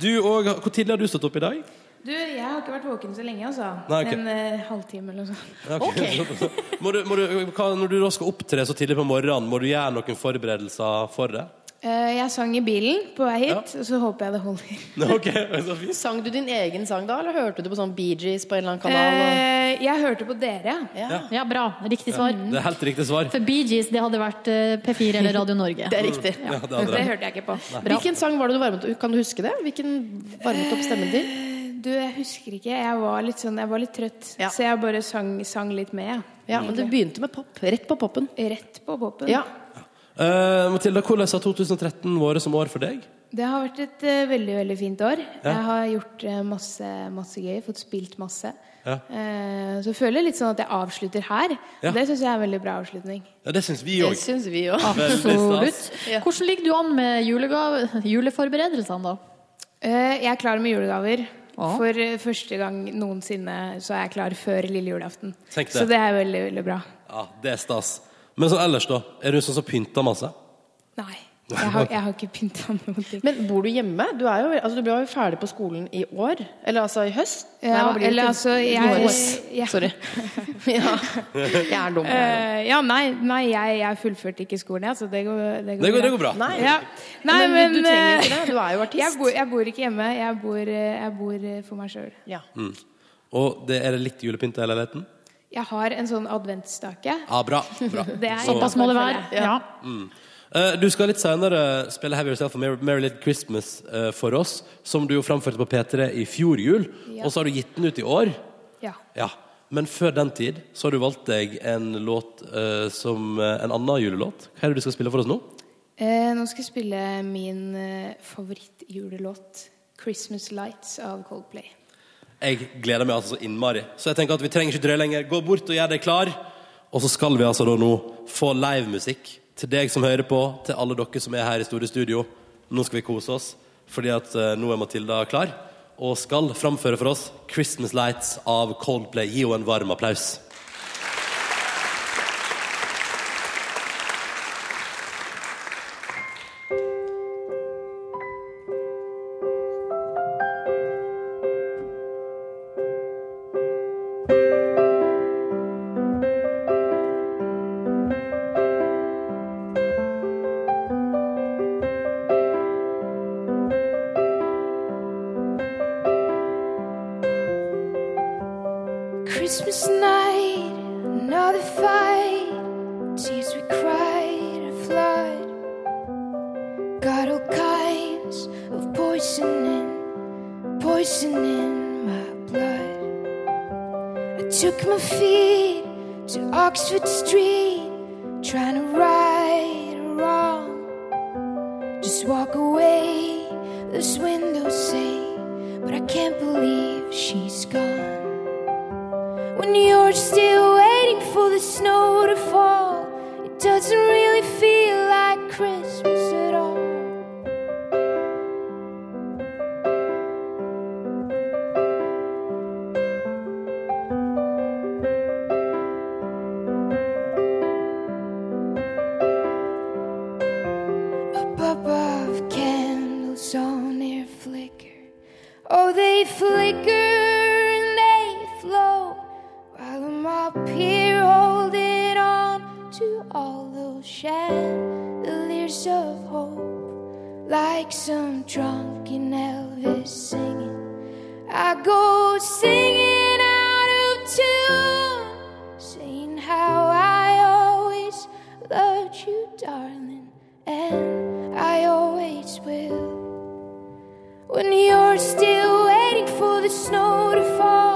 Du og, Hvor tidlig har du stått opp i dag? Du, jeg har ikke vært våken så lenge, altså. Nei, okay. En eh, halvtime eller noe sånt. Ok. må du, må du, hva, når du da skal opptre så tidlig på morgenen, må du gjøre noen forberedelser for det? Uh, Jeg sang i bilen på vei hit, og så håper jeg det holder. okay, så fint. Sang du din egen sang da, eller hørte du på sånn Bee Gees på en eller annen kanal? Eh, Jeg hørte på dere. Ja. ja, bra. Riktig svar. Det er helt riktig svar. For Bee Gees, det hadde vært eh, P4 eller Radio Norge. Det er riktig. Ja, det Det det. hørte jeg ikke på. Hvilken sang var det du varmet opp? Kan du huske det? Hvilken varmet opp stemmen til? Du, jeg husker ikke. Jeg var litt, sånn, jeg var litt trøtt, så jeg bare sang, sang litt med. Ja, men det begynte med pop. Rett på poppen. Rett på poppen. Ja. Uh, Matilda, hvordan har 2013 vært som år for deg? Det har vært et uh, veldig veldig fint år. Ja. Jeg har gjort uh, masse, masse gøy, fått spilt masse. Ja. Eh, så jeg føler litt sånn at jeg avslutter her. Ja. Det syns jeg er en veldig bra avslutning. Ja, det syns vi òg. Absolutt. Hvordan ligger du an med julegave, juleforberedelsene, da? Eh, jeg er klar med julegaver. For eh, første gang noensinne så er jeg klar før lille julaften. Det. Så det er veldig, veldig bra. Ja, det er stas. Men sånn ellers, da? Er du sånn som pynter masse? Nei. Jeg har, jeg har ikke pynta noen ting. Men bor du hjemme? Du, er jo, altså, du ble jo ferdig på skolen i år. Eller altså i høst? Ja, nei, eller til? altså, jeg, jeg-. Sorry. ja. Jeg er dum. Uh, ja, nei, nei jeg, jeg fullførte ikke skolen, jeg, så det går, det går, Det går- det går bra. Nei, ja. nei Men men, du trenger eh, ikke det, du er jo artist. Jeg bor, jeg bor ikke hjemme, jeg bor, eh, jeg bor for meg sjøl. Ja. Mm. Og det er det litt julepynt i leiligheten? Jeg har en sånn adventsstake. Ja, bra. bra. Er Såpass må det være. Ja. Ja. Mm. Eh, du skal litt senere spille Have Yourself a Merry, Little Christmas eh, for oss, som du jo framførte på P3 i fjor jul, Ja. og så har du gitt den ut i år. Ja. Ja. Men før den tid så har du valgt deg en låt eh, som en annen julelåt. Hva er det du skal spille for oss nå? Eh, nå skal jeg spille min favorittjulelåt, 'Christmas Lights' av Coldplay. Jeg gleder meg altså så innmari. Så jeg tenker at vi trenger ikke drøye lenger. Gå bort og gjør deg klar. Og så skal vi altså da nå få livemusikk til deg som hører på, til alle dere som er her i store studio. Nå skal vi kose oss, fordi at eh, nå er Matilda klar og skal framføre for oss 'Christmas Lights' av Coldplay. Gi henne en varm applaus. You, darling, and I always will. When you're still waiting for the snow to fall,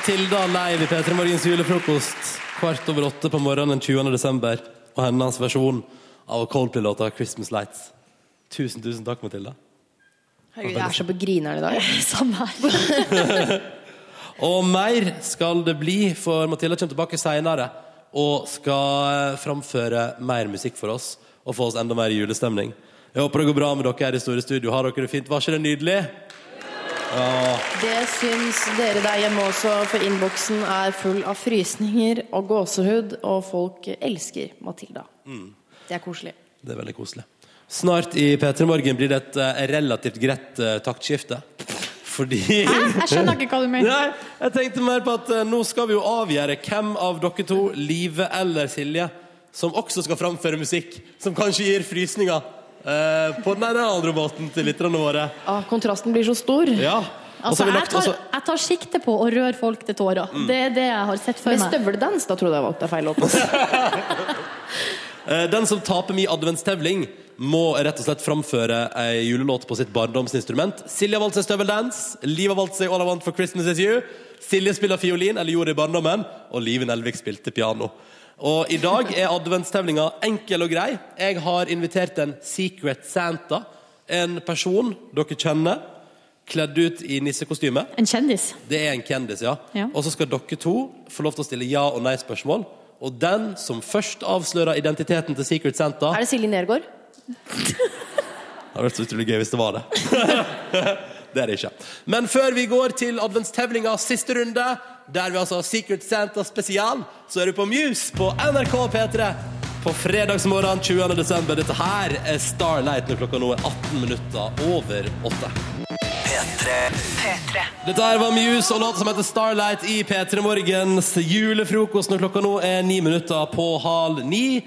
Matilda live i P3 Morgens julefrokost kvart over åtte på morgenen den 20. desember. Og hennes versjon av Coldplay-låta 'Christmas Lights'. Tusen, tusen takk, Matilda. Herregud, jeg er så på grineren i dag. Samme her. Og mer skal det bli, for Matilda kommer tilbake senere og skal eh, framføre mer musikk for oss og få oss enda mer julestemning. Jeg håper det går bra med dere her i Store Studio. Har dere det fint? Var ikke det nydelig? Ja. Det syns dere der hjemme også, for innboksen er full av frysninger og gåsehud, og folk elsker Matilda. Mm. Det er koselig. Det er veldig koselig. Snart i P3 Morgen blir det et eh, relativt greit eh, taktskifte. Fordi Hæ? Jeg skjønner ikke hva du mener. Nei, jeg tenkte mer på at eh, nå skal vi jo avgjøre hvem av dere to, Live eller Silje, som også skal framføre musikk som kanskje gir frysninger på den ene eller andre måten til lytterne våre. Ah, kontrasten blir så stor. Ja. Altså, jeg, tar, også jeg tar sikte på å røre folk til tårer. Mm. Det er det jeg har sett for Med meg. støveldans, da trodde jeg valgte feil låt. Eh, Den som taper min adventstevling, må rett og slett framføre ei julelåt på sitt barndomsinstrument. Silje har valgt seg støveldans, Liv har valgt seg All I Want for Christmas Is You. Silje spiller fiolin, eller gjorde det i barndommen, og Liven Nelvik spilte piano. Og i dag er adventstevlinga enkel og grei. Jeg har invitert en Secret Santa, en person dere kjenner, kledd ut i nissekostyme. En kjendis. Det er en kjendis, ja. Ja. Og så skal dere to få lov til å stille ja- og nei-spørsmål. Og den som først avslører identiteten til Secret Santa Er det Silje Nergård? Det hadde vært så utrolig gøy hvis det var det. det er det ikke. Men før vi går til adventstevlinga siste runde, der vi altså har Secret Santa spesial, så er du på Muse på NRK P3 på fredagsmorgen 20. desember. Dette her er Starlight når klokka nå er 18 minutter over 8. Dette her var Muse og låta som heter Starlight i P3 Morgens julefrokost når klokka nå er ni minutter på halv ni.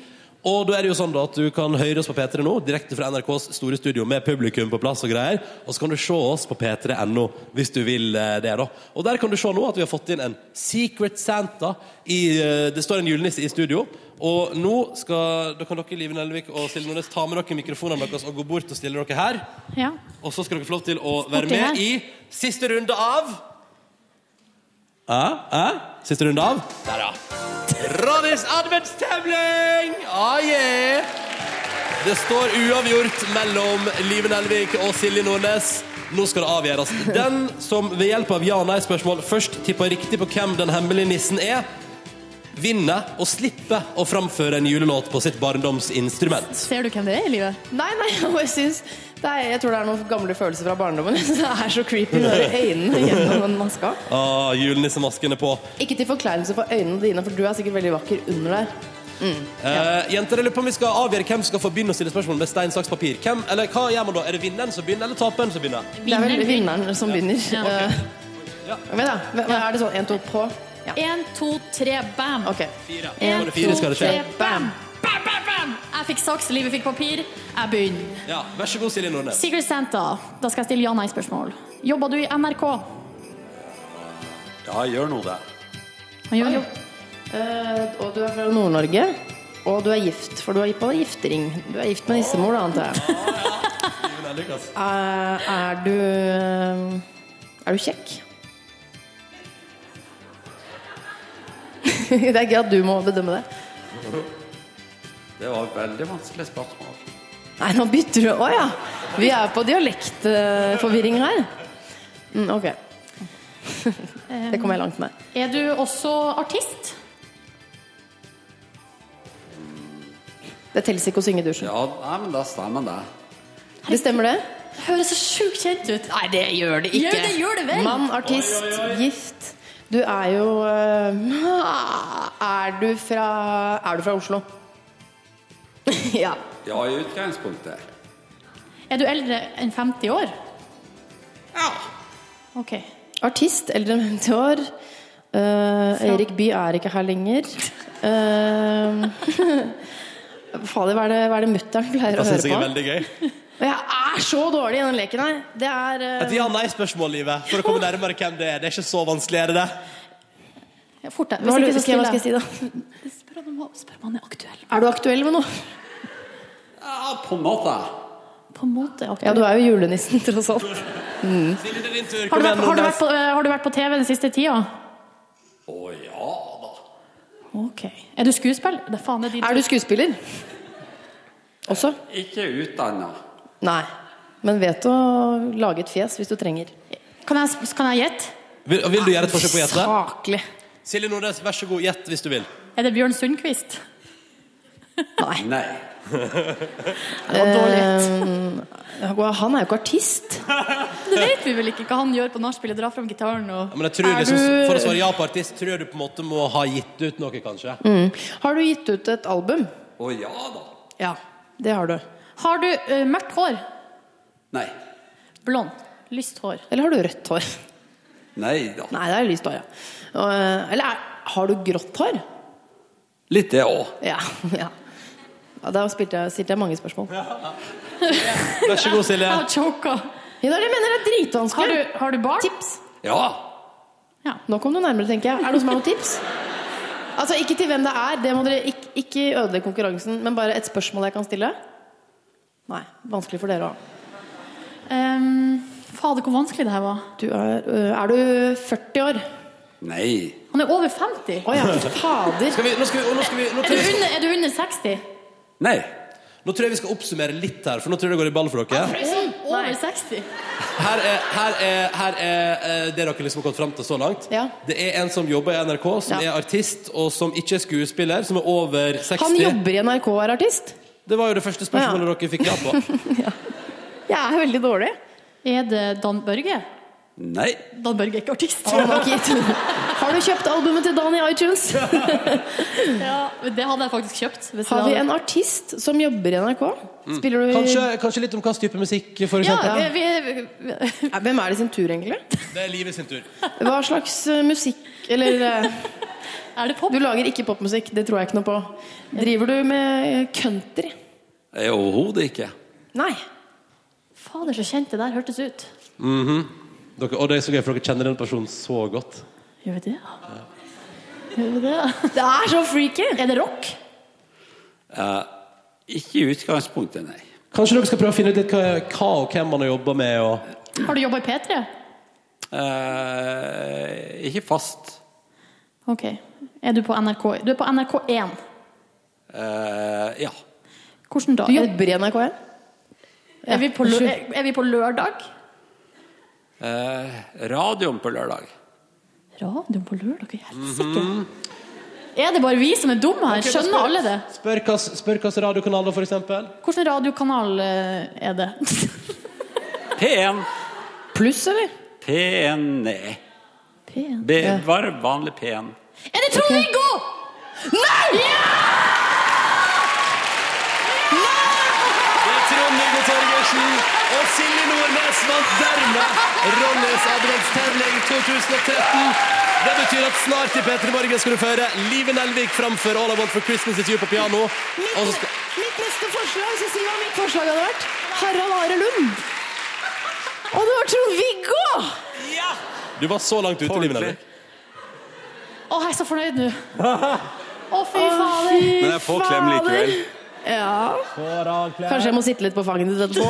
Og da er det jo sånn da at du kan høre oss på P3 nå, direkte fra NRKs store studio med publikum på plass og greier. Og så kan du se oss på p3.no hvis du vil eh, det, da. Og der kan du se nå at vi har fått inn en Secret Santa. I, eh, det står en julenisse i studio. Og nå skal, da kan dere, Live Nelvik og Silje Nordnes, ta med dere mikrofonene deres og gå bort og stille dere her. Ja. Og så skal dere få lov til å være med i siste runde av Æ? Æ? Siste runde av Der, ja. Ronnys adventstevling! Ah, yeah. Det står uavgjort mellom Live Nelvik og Silje Nordnes. Nå skal det avgjøres. Den som ved hjelp av ja- og nei-spørsmål først tipper riktig på hvem den hemmelige nissen er, vinner og slipper å framføre en julelåt på sitt barndomsinstrument. Ser du hvem det er i livet? Nei, nei, jeg synes er, Jeg tror det er noen gamle følelser fra barndommen. Det er så creepy når øynene gjennom den maska. Ah, julenissemasken er på. Ikke til forkleinelse for øynene dine, for du er sikkert veldig vakker under der. Mm. Eh, jenter, jeg lurer på om vi skal avgjøre hvem som skal få begynne å stille spørsmål med stein, saks, papir. Hvem, eller hva gjør man da? Er det vinneren som begynner, eller taperen som begynner? Det er vel vinneren som begynner. Ja. Ja, Vent, da. Hva- hva Er det sånn én, to, på? Ja. Én, to, tre, bam! Okay. Fire. En, to, det fire, skal det skje. tre, bam! Bam, bam, bam! Jeg fikk saks, livet fikk papir. Jeg begynner. Ja, Vær så god, Silje Nordnes. Secret Santa. Da skal jeg stille ja-nei-spørsmål. Jobber du i NRK? Ja, gjør nå det. Han gjør jo. Eh, og du er fra Nord-Norge. Og du er gift, for du har gitt på deg giftering. Du er gift med nissemor, da, antar jeg. Eh, er du eh, Er du kjekk? det er gøy at du må bedømme det. Det var veldig vanskelig spørsmål. Nei, nå bytter du Å ja! Vi er på dialektforvirring her. Mm, ok. det kommer jeg langt med. Er du også artist? Det teller ikke å synge i dusjen. Ja, nei, men da stemmer det. Det stemmer, det? Det høres så sjukt kjent ut. Nei, det gjør det ikke. Gjør det, gjør det vel? Mann, artist, gift. Du er jo øh, Er du fra Er du fra Oslo? ja. Ja, i utgangspunktet. Er du eldre enn 50 år? Ja. Ok. Artist, eldre enn 50 år. Uh, Erik Bye er ikke her lenger. Uh, Fader, hva er det, hva er det mutter'n pleier Det å syns jeg er veldig gøy. Og jeg er så dårlig i den leken her. Det er uh... Et ja-nei-spørsmål, livet. For å komme nærmere hvem det er. Det er ikke så vanskelig, er det det? Fort deg. Hva har Hvis ikke så hva skal jeg skal si da? Spør om, spør om han er aktuell. Er du aktuell med noe? Ja, på en måte. På en måte aktuell. Ja, du er jo julenissen, tross alt. Mm. Har du, vært, har, du vært på, har du vært på TV den siste tida? Å ja da. Ok. Er du skuespiller? Det er faen, er din Er du skuespiller? Også? Ikke utdanna. Nei. Men vet å lage et fjes hvis du trenger. Kan jeg, kan jeg gjette? Vil, vil du gjøre et forsøk på å gjette? Saklig. Silje Nordnes, vær så god, gjett hvis du vil. Er det Bjørn Sundquist? Nei. Det var dårlig. Uh, han er jo ikke artist. Det vet vi vel ikke hva han gjør på nachspielet. Drar fram gitaren og Ja, Men jeg tror Er liksom, For å svare ja på artist, tror jeg du på en måte må ha gitt ut noe, kanskje. Mm. Har du gitt ut et album? Å ja da. Ja, det har du. Har du uh, mørkt hår? Nei. Blond? Lyst hår? Eller har du rødt hår? Nei da. Nei, det er lyst hår, ja. Eh, eller er, har du grått hår? Litt det òg. Ja. ja. ja da spilte jeg, stilte jeg mange spørsmål. Vær så god, Silje. Jeg choka. Ja, det er jeg mener det er dritvanskelig. Har du, har du barn? Tips? Ja. Nå kom du nærmere, tenker jeg. Er det noen som har noen tips? Altså, Ikke til hvem det er, det må dere ikke, ikke ødelegge konkurransen, men bare et spørsmål jeg kan stille? Nei. Vanskelig for dere òg. Um, fader, hvor vanskelig det her var. Du er, er du 40 år? Nei. Han er over 50. Å ja, fader. Skal vi, nå skal vi, nå skal vi, nå Er tror du jeg, under, er du under 60? Nei. nå tror jeg vi skal oppsummere litt her, for nå tror jeg det går i ball for dere. Over 60? Her er, her er, her er eh, det dere liksom har kommet fram til så langt. Ja. Det er en som jobber i NRK, som Ja. er artist, og som ikke er skuespiller, som er over 60. Han jobber i NRK og er artist? Det var jo det første spørsmålet dere fikk ja på. Jeg er veldig dårlig. Er det Dan Børge? Nei. Dan Børge er ikke artist. Oh, har Har du kjøpt albumet til Dan i iTunes? ja, det hadde jeg faktisk kjøpt. Hvis Har vi hadde- en artist som jobber i NRK? Spiller du Kanskje, kanskje litt om hvilken type musikk, for Ja, eksempel. vi, vi, Hvem er det sin tur, egentlig? Det er livet sin tur. Hva slags eh, musikk Eller eh, Er det pop? Du lager ikke popmusikk, det tror jeg ikke noe på. Driver du med country? Er Overhodet ikke. Nei. Fader, så kjent det der hørtes ut. Mhm. Dere, og det er så gøy, for dere kjenner den personen så godt. Gjør vi det? Gjør vi det? Det er så freaky! Er det rock? Uh, ikke i utgangspunktet, nei. Kanskje dere skal prøve å finne ut litt hva, hva og hvem man har jobba med? Og... Har du jobba i P3? Uh, ikke fast. Ok. Er du på NRK? Du er på NRK1. Uh, ja. Hvordan da? Du jobber i NRK1? Er vi på, er vi på lørdag? Eh, radioen på lørdag. Radioen på lørdag? Helsike! Mm -hmm. Er det bare vi som er dumme her? Okay, Skjønner spør- alle det? Spør hvilken spør hvilken radiokanal, da, for eksempel. Hvilken radiokanal eh, er det? P1. Pluss, eller? P1, nei. P1. B, bare vanlig P1. Er det Trond-Viggo? Nei! Det er Trond-Viggo Torgersen og Silje Nordnes vant dermed Ronnys adventsterning 2013. Det betyr at snart i P3 Morgen skal du få høre Live Nelvik framfor All I Want for Christmas Is You på piano. Mitt, skal... Mitt neste forslag, så sier hva mitt forslag hadde vært. Harald Are Lund. Og det var Trond-Viggo! Du var så langt ute, Live Nelvik. Å, jeg er så fornøyd nå. Å, fy fader. Men jeg får klem likevel. Ja. Kanskje jeg må sitte litt på fanget ditt etterpå?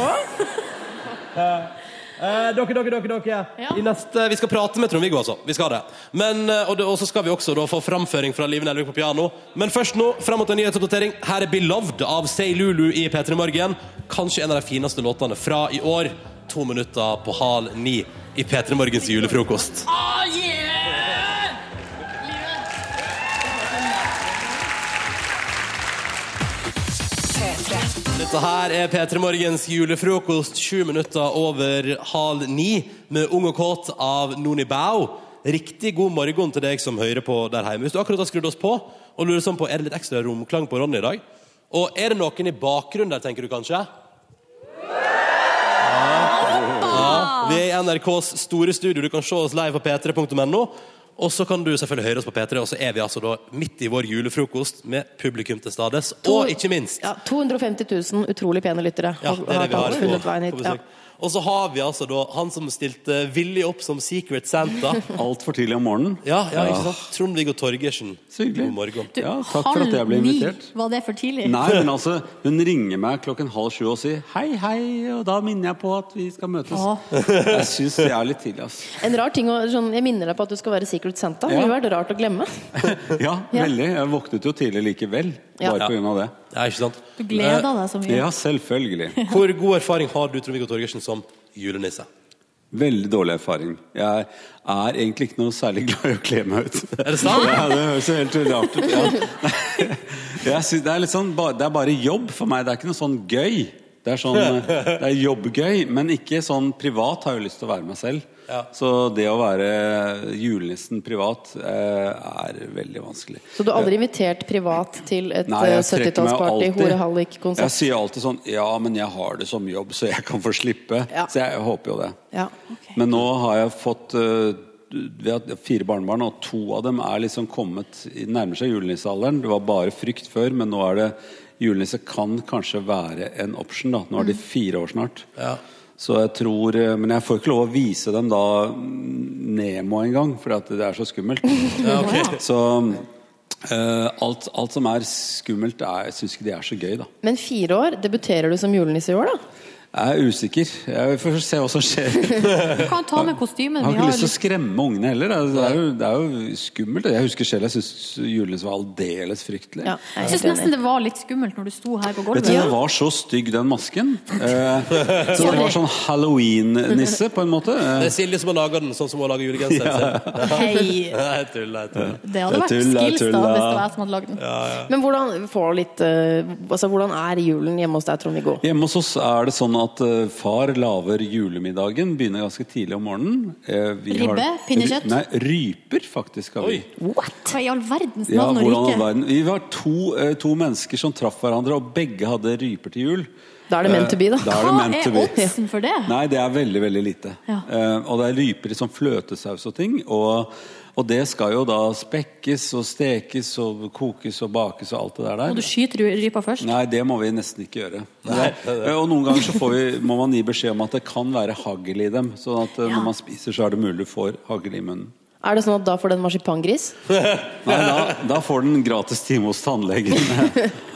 Eh, dere, dere, dere, dere. I neste, vi skal prate med Trond-Viggo, altså. Vi skal det. Men, eh, og, det, og så skal vi også da få framføring fra Live Nelvik på piano. Men først nå, fram mot en nyhetsoppdatering. Her er 'Beloved' av Say Lulu i P3 Morgen. Kanskje en av de fineste låtene fra i år. To minutter på hal ni i P3 Morgens julefrokost. Å, Dette her er P3 Morgens julefrokost, sju minutter over halv ni, med Ung og kåt av Noni Bao. Riktig god morgen til deg som hører på der hjemme. Hvis du akkurat har skrudd oss på og lurer sånn på er det litt ekstra romklang på Ronny i dag, Og er det noen i bakgrunnen der, tenker du kanskje? Ja, vi er i NRKs store studio. Du kan se oss live på p3.no. Og så kan du selvfølgelig høre oss på P3, og så er vi altså da midt i vår julefrokost med publikum til stades. Og ikke minst Ja, 250 000 utrolig pene lyttere ja, det er det vi har funnet på, veien hit. Ja. Og så har vi altså da han som stilte villig opp som Secret Santa. Altfor tidlig om morgenen. Ja, ja, ikke sant? Trond-Viggo Torgersen. Så hyggelig. God morgen. Du, Ja, takk for at jeg ble invitert. Var det for tidlig? Nei, men altså, hun ringer meg klokken halv sju og sier hei, hei, og da minner jeg på at vi skal møtes. Jeg syns det er litt tidlig, altså. En rar ting, å- sånn, Jeg minner deg på at du skal være Secret Santa. Det Ja. ville vært rart å glemme. Ja, Ja. veldig. Jeg våknet jo tidlig likevel, Ja. bare på grunn av det. Ja, ikke sant? Du gleder deg så mye. Ja, selvfølgelig. Hvor god erfaring har du Trond-Viggo Torgersen som julenisse? Veldig dårlig erfaring. Jeg er egentlig ikke noe særlig glad i å kle meg ut. Er det sant? Ja, det høres jo helt rart ut. Ja. Jeg synes det, er litt sånn, det er bare jobb for meg. Det er ikke noe sånn gøy. Det er, sånn, det er jobbgøy, men ikke sånn privat har jeg lyst til å være meg selv. Så det å være julenissen privat eh, er veldig vanskelig. Så du har aldri invitert privat til et Nei, eh, jeg trekker meg 70-tallsparty? Jeg Horehallik-konsert? sier alltid sånn Ja, men jeg har det som jobb, så jeg kan få slippe. Ja. Så jeg håper jo det. Ja. Men nå har jeg fått øh, Vi har fire barnebarn, og to av dem er liksom kommet nærmer seg julenissealderen. Det var bare frykt før, men nå er det Julenisse kan kanskje være en option. da Nå er de fire år snart. Ja. Så jeg tror øh, Men jeg får ikke lov å vise dem da Nemo engang, for det er så skummelt. Ja, okay. Så Uh, alt, alt som er skummelt, er, jeg syns ikke det er så gøy, da. Men fire år, debuterer du som julenisse i år, da? Jeg er usikker. Jeg får se hva som skjer. Du kan ta med kostymen. Jeg har ikke lyst til å skremme ungene heller. Det er jo, det er jo skummelt. Jeg husker selv jeg syntes julenissen var aldeles fryktelig. Jeg syns nesten det var litt skummelt når du sto her på Vet gulvet. du, Den var så stygg, den masken. Eh, så det var sånn halloween-nisse, på en måte. Det Eh, er Silje som har laga den, sånn som hun har laga julegenser. Ja. Hei. Det hadde vært skills da, hvis det var jeg som hadde lagd den. Men hvordan, får litt, eh, altså, hvordan er julen hjemme hos deg, Trond-Viggo? Hjemme hos oss er det sånn at eh, far lager julemiddagen. Begynner ganske tidlig om morgenen. Vi Ribbe? har-? Pinnekjøtt? Nei, ryper faktisk har vi. Hva i all verdens Ja, og rike? Vi var to, eh, to mennesker som traff hverandre, og begge hadde ryper til jul. Da er det meant to be, da. Eh, Da er Hva er oddsen for det? Nei, det er veldig, veldig lite. Ja. Eh, og det er ryper i sånn fløtesaus og ting. Og, og det skal jo da spekkes og stekes og kokes og bakes og alt det der. Må du skyte rypa først? Nei, det må vi nesten ikke gjøre. Eh, Og noen ganger så får vi, må man gi beskjed om at det kan være hagl i dem. Sånn at ja. når man spiser, så er det mulig du får hagl i munnen. Er det sånn at da får den marsipangris? Nei, da, da får den gratis time hos tannlegen.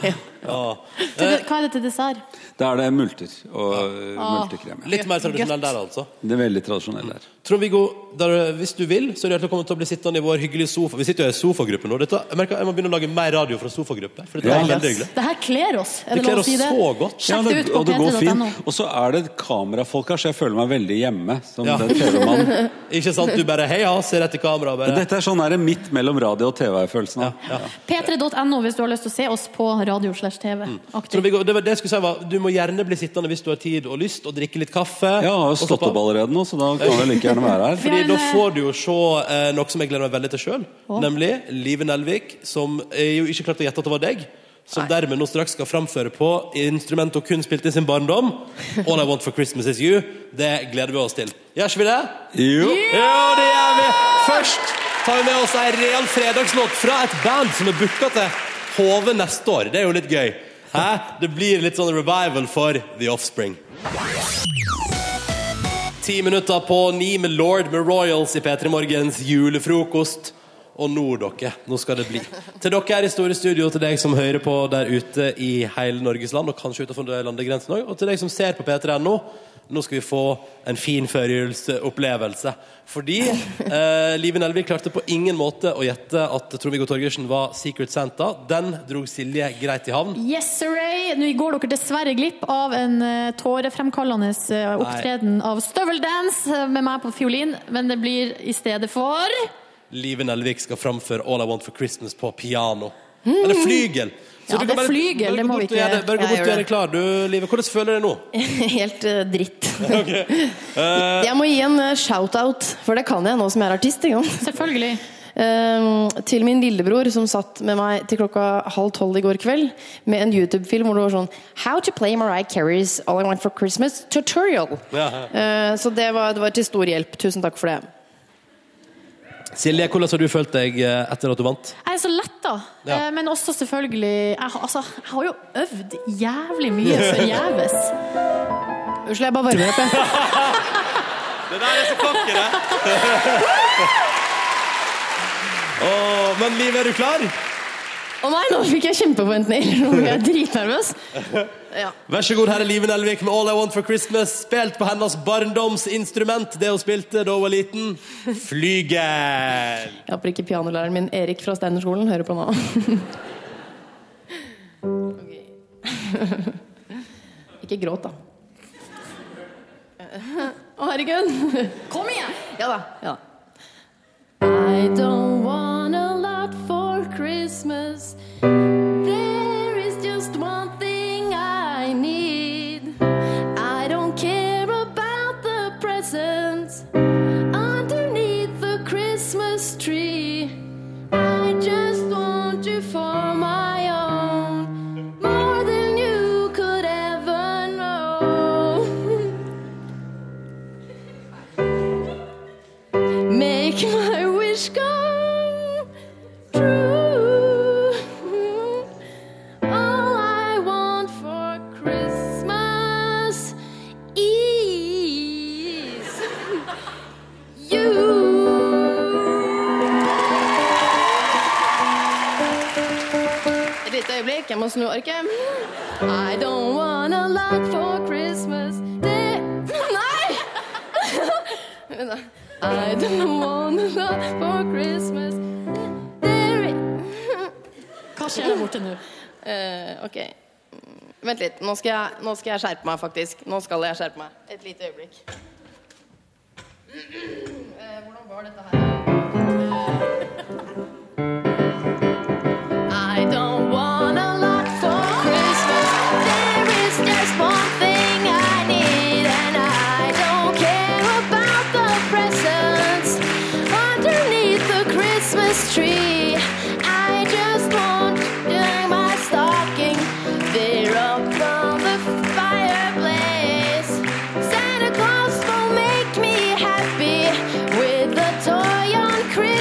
Til det- Hva er det til dessert? Da er det multer og eh, Ah. multekrem. ja. Litt mer tradisjonell der, altså. Det er veldig tradisjonell der. Trond-Viggo, der, hvis du vil, så er du hjertelig velkommen til å bli sittende i vår hyggelige sofa. Vi sitter jo i sofagruppe nå. Dette, jeg merker jeg må begynne å lage mer radio fra sofagruppe. For dette Ja. er veldig hyggelig. Det her kler oss. Er Det det lov kler å oss si det? så godt. Sjekk det ut på og det går p3.no. fint. Og så er det kamerafolk her, så jeg føler meg veldig hjemme som Ja. den TV-mannen. Ikke sant? Du bare hei, ja, ser etter kamera. Bare. Dette er sånn her midt mellom radio og TV-følelsen. av. P3.no hvis du har lyst til å se oss på radio slash TV. Mm. vi Trond-Viggo, det var det jeg skulle si var, Du må gjerne bli sittende hvis du har tid og lyst, og drikke litt kaffe. Ja, Jeg har jo stått opp allerede nå, så da kan jeg like gjerne være her. Fordi Da får du jo se eh, noe som jeg gleder meg veldig til sjøl. Nemlig Live Nelvik, som jeg jo ikke klarte å gjette at det var deg. Som dermed nå straks skal framføre på instrument og kun spilte i sin barndom. All I Want for Christmas Is You. Det gleder vi oss til. Gjør ikke vi det? Jo. Ja, det gjør vi! Først tar vi med oss ei real fredagslåt fra et band som er booka til HV neste år. Det er jo litt gøy. Hæ? Det blir litt sånn revival for The Offspring. Ti minutter på ni med Lord med Royals i P3 Morgens julefrokost. Og nå, dere, nå skal det bli. Til dere her i store studio, til deg som hører på der ute i hele Norges land, og kanskje utenfor landegrensen òg, og til deg som ser på P3.no. Nå skal vi få en fin førjulsopplevelse. Fordi eh, Live Nelvik klarte på ingen måte å gjette at Trond-Viggo Torgersen var Secret Santa. Den dro Silje greit i havn. Yes, sirree! Nå går dere dessverre glipp av en eh, tårefremkallende eh, opptreden av støveldance eh, med meg på fiolin, men det blir i stedet for Live Nelvik skal framføre All I Want for Christmas på piano. Eller flygel. Ja, du det er bare- flygel, det må vi ikke-. Bare gå bort og gjør gjøre det klar, du, Live. Hvordan føler du deg nå? Helt uh, dritt. Eh, Jeg må gi en eh, shout-out, for det kan jeg nå som jeg er artist. Ikke? Selvfølgelig. eh, til min lillebror som satt med meg til klokka halv tolv i går kveld med en YouTube-film hvor det var sånn How to play Mariah Carey's All I Want for Christmas tutorial. Eh, så det var, det var til stor hjelp. Tusen takk for det. Silje, hvordan har du følt deg eh, etter at du vant? Jeg er så letta, Ja. eh, men også selvfølgelig jeg, har- altså, jeg har jo øvd jævlig mye forgjeves. Unnskyld, jeg bare varmer opp, jeg. Det der er så cocky, oh, Åh, men Liv, er du klar? Å nei, nå fikk jeg kjempeforventninger. Nå ble jeg dritnervøs. Ja. Vær så god, her er Live Nelvik med All I Want for Christmas, spilt på hennes barndomsinstrument, det hun spilte da hun var liten, flygel. Jeg håper ikke pianolæreren min Erik fra Steinerskolen hører på nå. Ikke gråt, da. Å, herregud! Kom igjen! Ja da. Ja da. I don't want a lot for Christmas. There må snu arket. I don't want a lot for Christmas. day Nei! I don't want a lot for Christmas. day Hva skjer der borte nå? Uh, ok. Vent litt. Nå skal, jeg, nå skal jeg skjerpe meg, faktisk. Nå skal jeg skjerpe meg. Et lite øyeblikk. Uh, hvordan var dette her?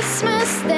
Christmas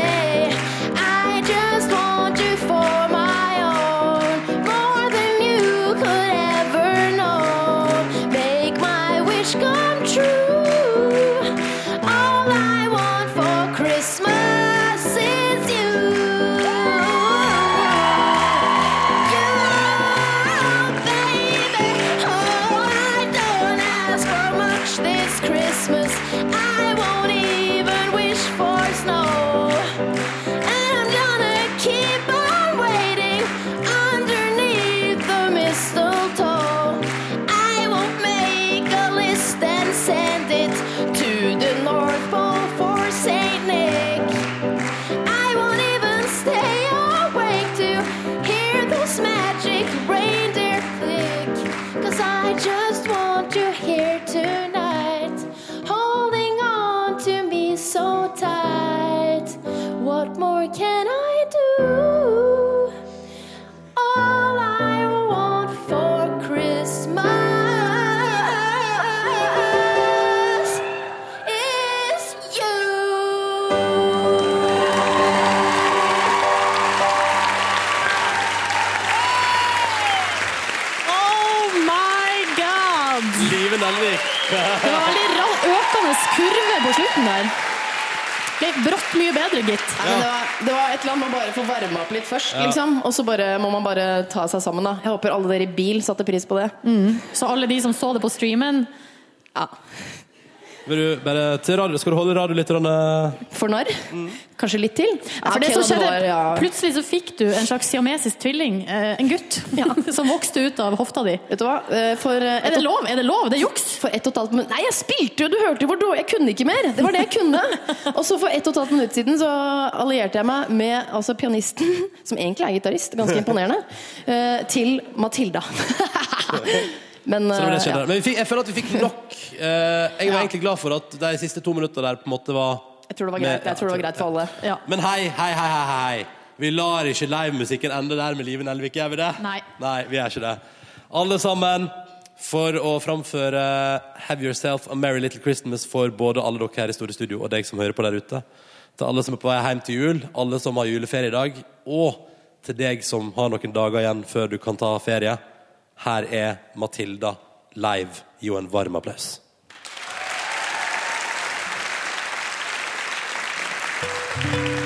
Og så må man bare ta seg sammen, da. Jeg håper alle dere i bil satte pris på det. Så alle de som så det på streamen Ja. Vil du bare til radio, skal du holde radio litt? For narr? Kanskje litt til? Ja, for det som skjedde, år, ja. Plutselig så fikk du en slags siamesisk tvilling, eh, en gutt, som vokste ut av hofta di. Vet du hva? Eh, For, eh, Er det lov? Er det lov? Det er juks! For ett og et halvt minutt Nei, jeg spilte jo! Du hørte jo hvor dårlig Jeg kunne ikke mer! Det var det jeg kunne. Og så for ett og et halvt minutt siden så allierte jeg meg med altså, pianisten, som egentlig er gitarist, ganske imponerende, eh, til Matilda. Men, uh, det eh, skjedde. ja. Men vi fikk, jeg føler at vi fikk nok. Uh, jeg var egentlig glad for at de siste to minuttene der på en måte var Jeg tror det var Med- greit, jeg tror det var greit for alle. Ja. Men hei, hei, hei, hei, hei. Vi lar ikke livemusikken ende der med Live Nelvik, gjør vi det? Nei. Nei, vi gjør ikke det. Alle sammen for å framføre Have Yourself a Merry Little Christmas for både alle dere her i Store Studio og deg som hører på der ute. Til alle som er på vei hjem til jul, alle som har juleferie i dag, og til deg som har noen dager igjen før du kan ta ferie. Her er Matilda live. Gi henne en varm applaus. Have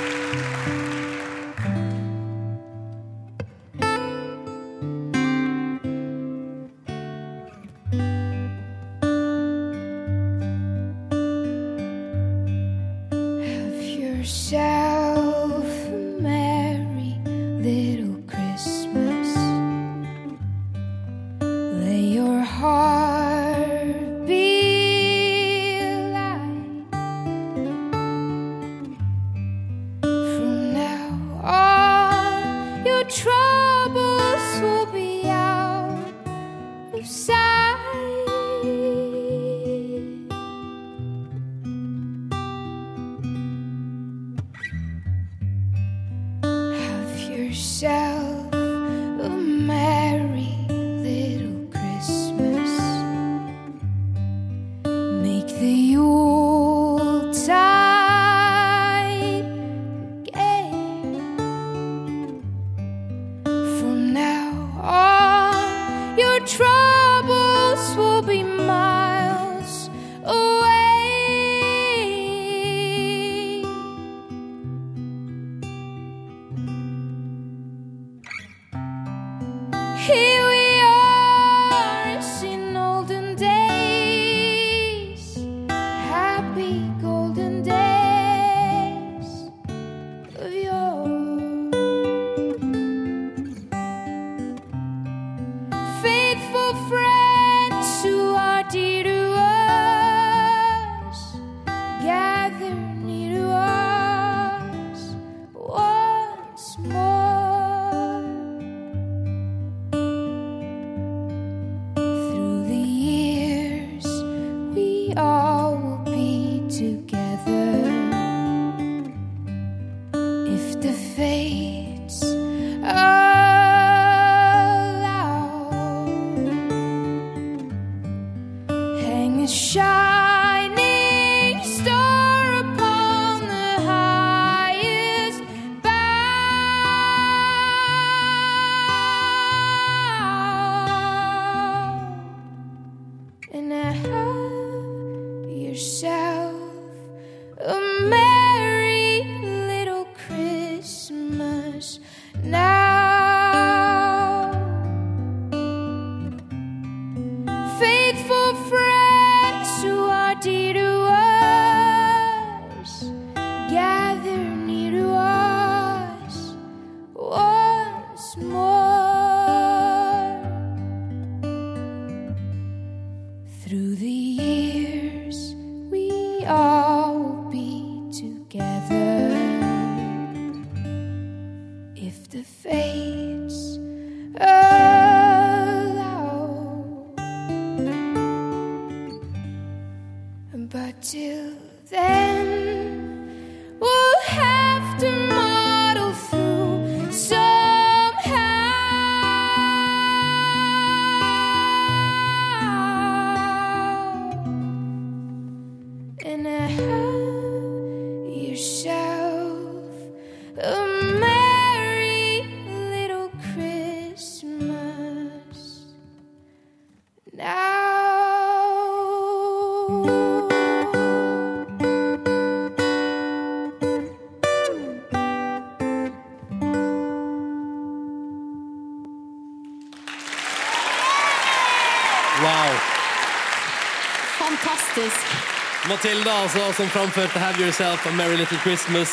Matilda, altså, som framførte Have Yourself a Merry Little Christmas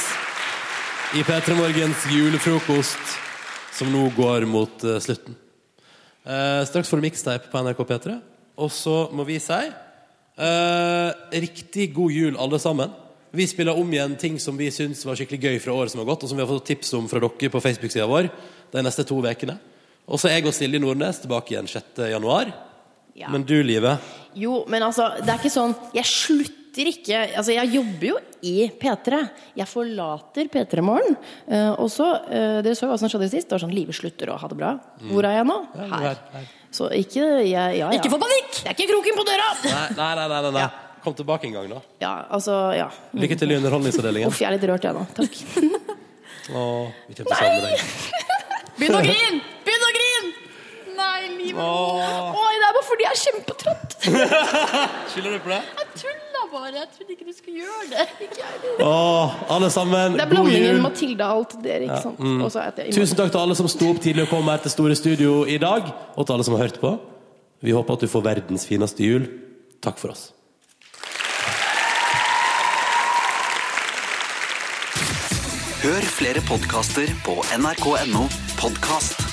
i P3 Morgens julefrokost, som nå går mot uh, slutten. Uh, straks får du miksteip på NRK P3, og så må vi si uh, riktig god jul, alle sammen. Vi spiller om igjen ting som vi syns var skikkelig gøy fra året som har gått, og som vi har fått tips om fra dere på Facebook-sida vår de neste to ukene. Og så er jeg og Silje Nordnes tilbake igjen 6. januar. Ja. Men du, Live Jo, men altså, det er ikke sånn Jeg slutter slutter ikke Altså, jeg jobber jo i P3. Jeg forlater P3 Morgen. Uh, og så uh, Dere så hva som skjedde sist. Det var sånn Livet slutter å ha det bra. Hvor er jeg nå? Her. Så ikke jeg, ja, ja. Ikke få panikk! Det er ikke kroken på døra! Nei, nei, nei, nei, nei. Kom tilbake en gang, da. Ja, altså, ja. Lykke til i Underholdningsavdelingen. Uff, jeg er litt rørt, jeg nå. Takk. Åh, vi kommer til å savne deg. Begynn å grine! Begynn å grine! Nei, livet Åh. Åh, det er bare fordi jeg er kjempetrøtt. Skylder du på det? Jeg tulla bare. Jeg trodde ikke du skulle gjøre det. Ikke jeg heller. Åh, alle sammen, Det er god blandingen jul. Matilda og alt dere, ikke Ja, sant. mm. Og så er det Tusen takk til alle som sto opp tidlig og kom her til Store Studio i dag, og til alle som har hørt på. Vi håper at du får verdens fineste jul. Takk for oss. Hør flere podkaster på nrk.no podkast.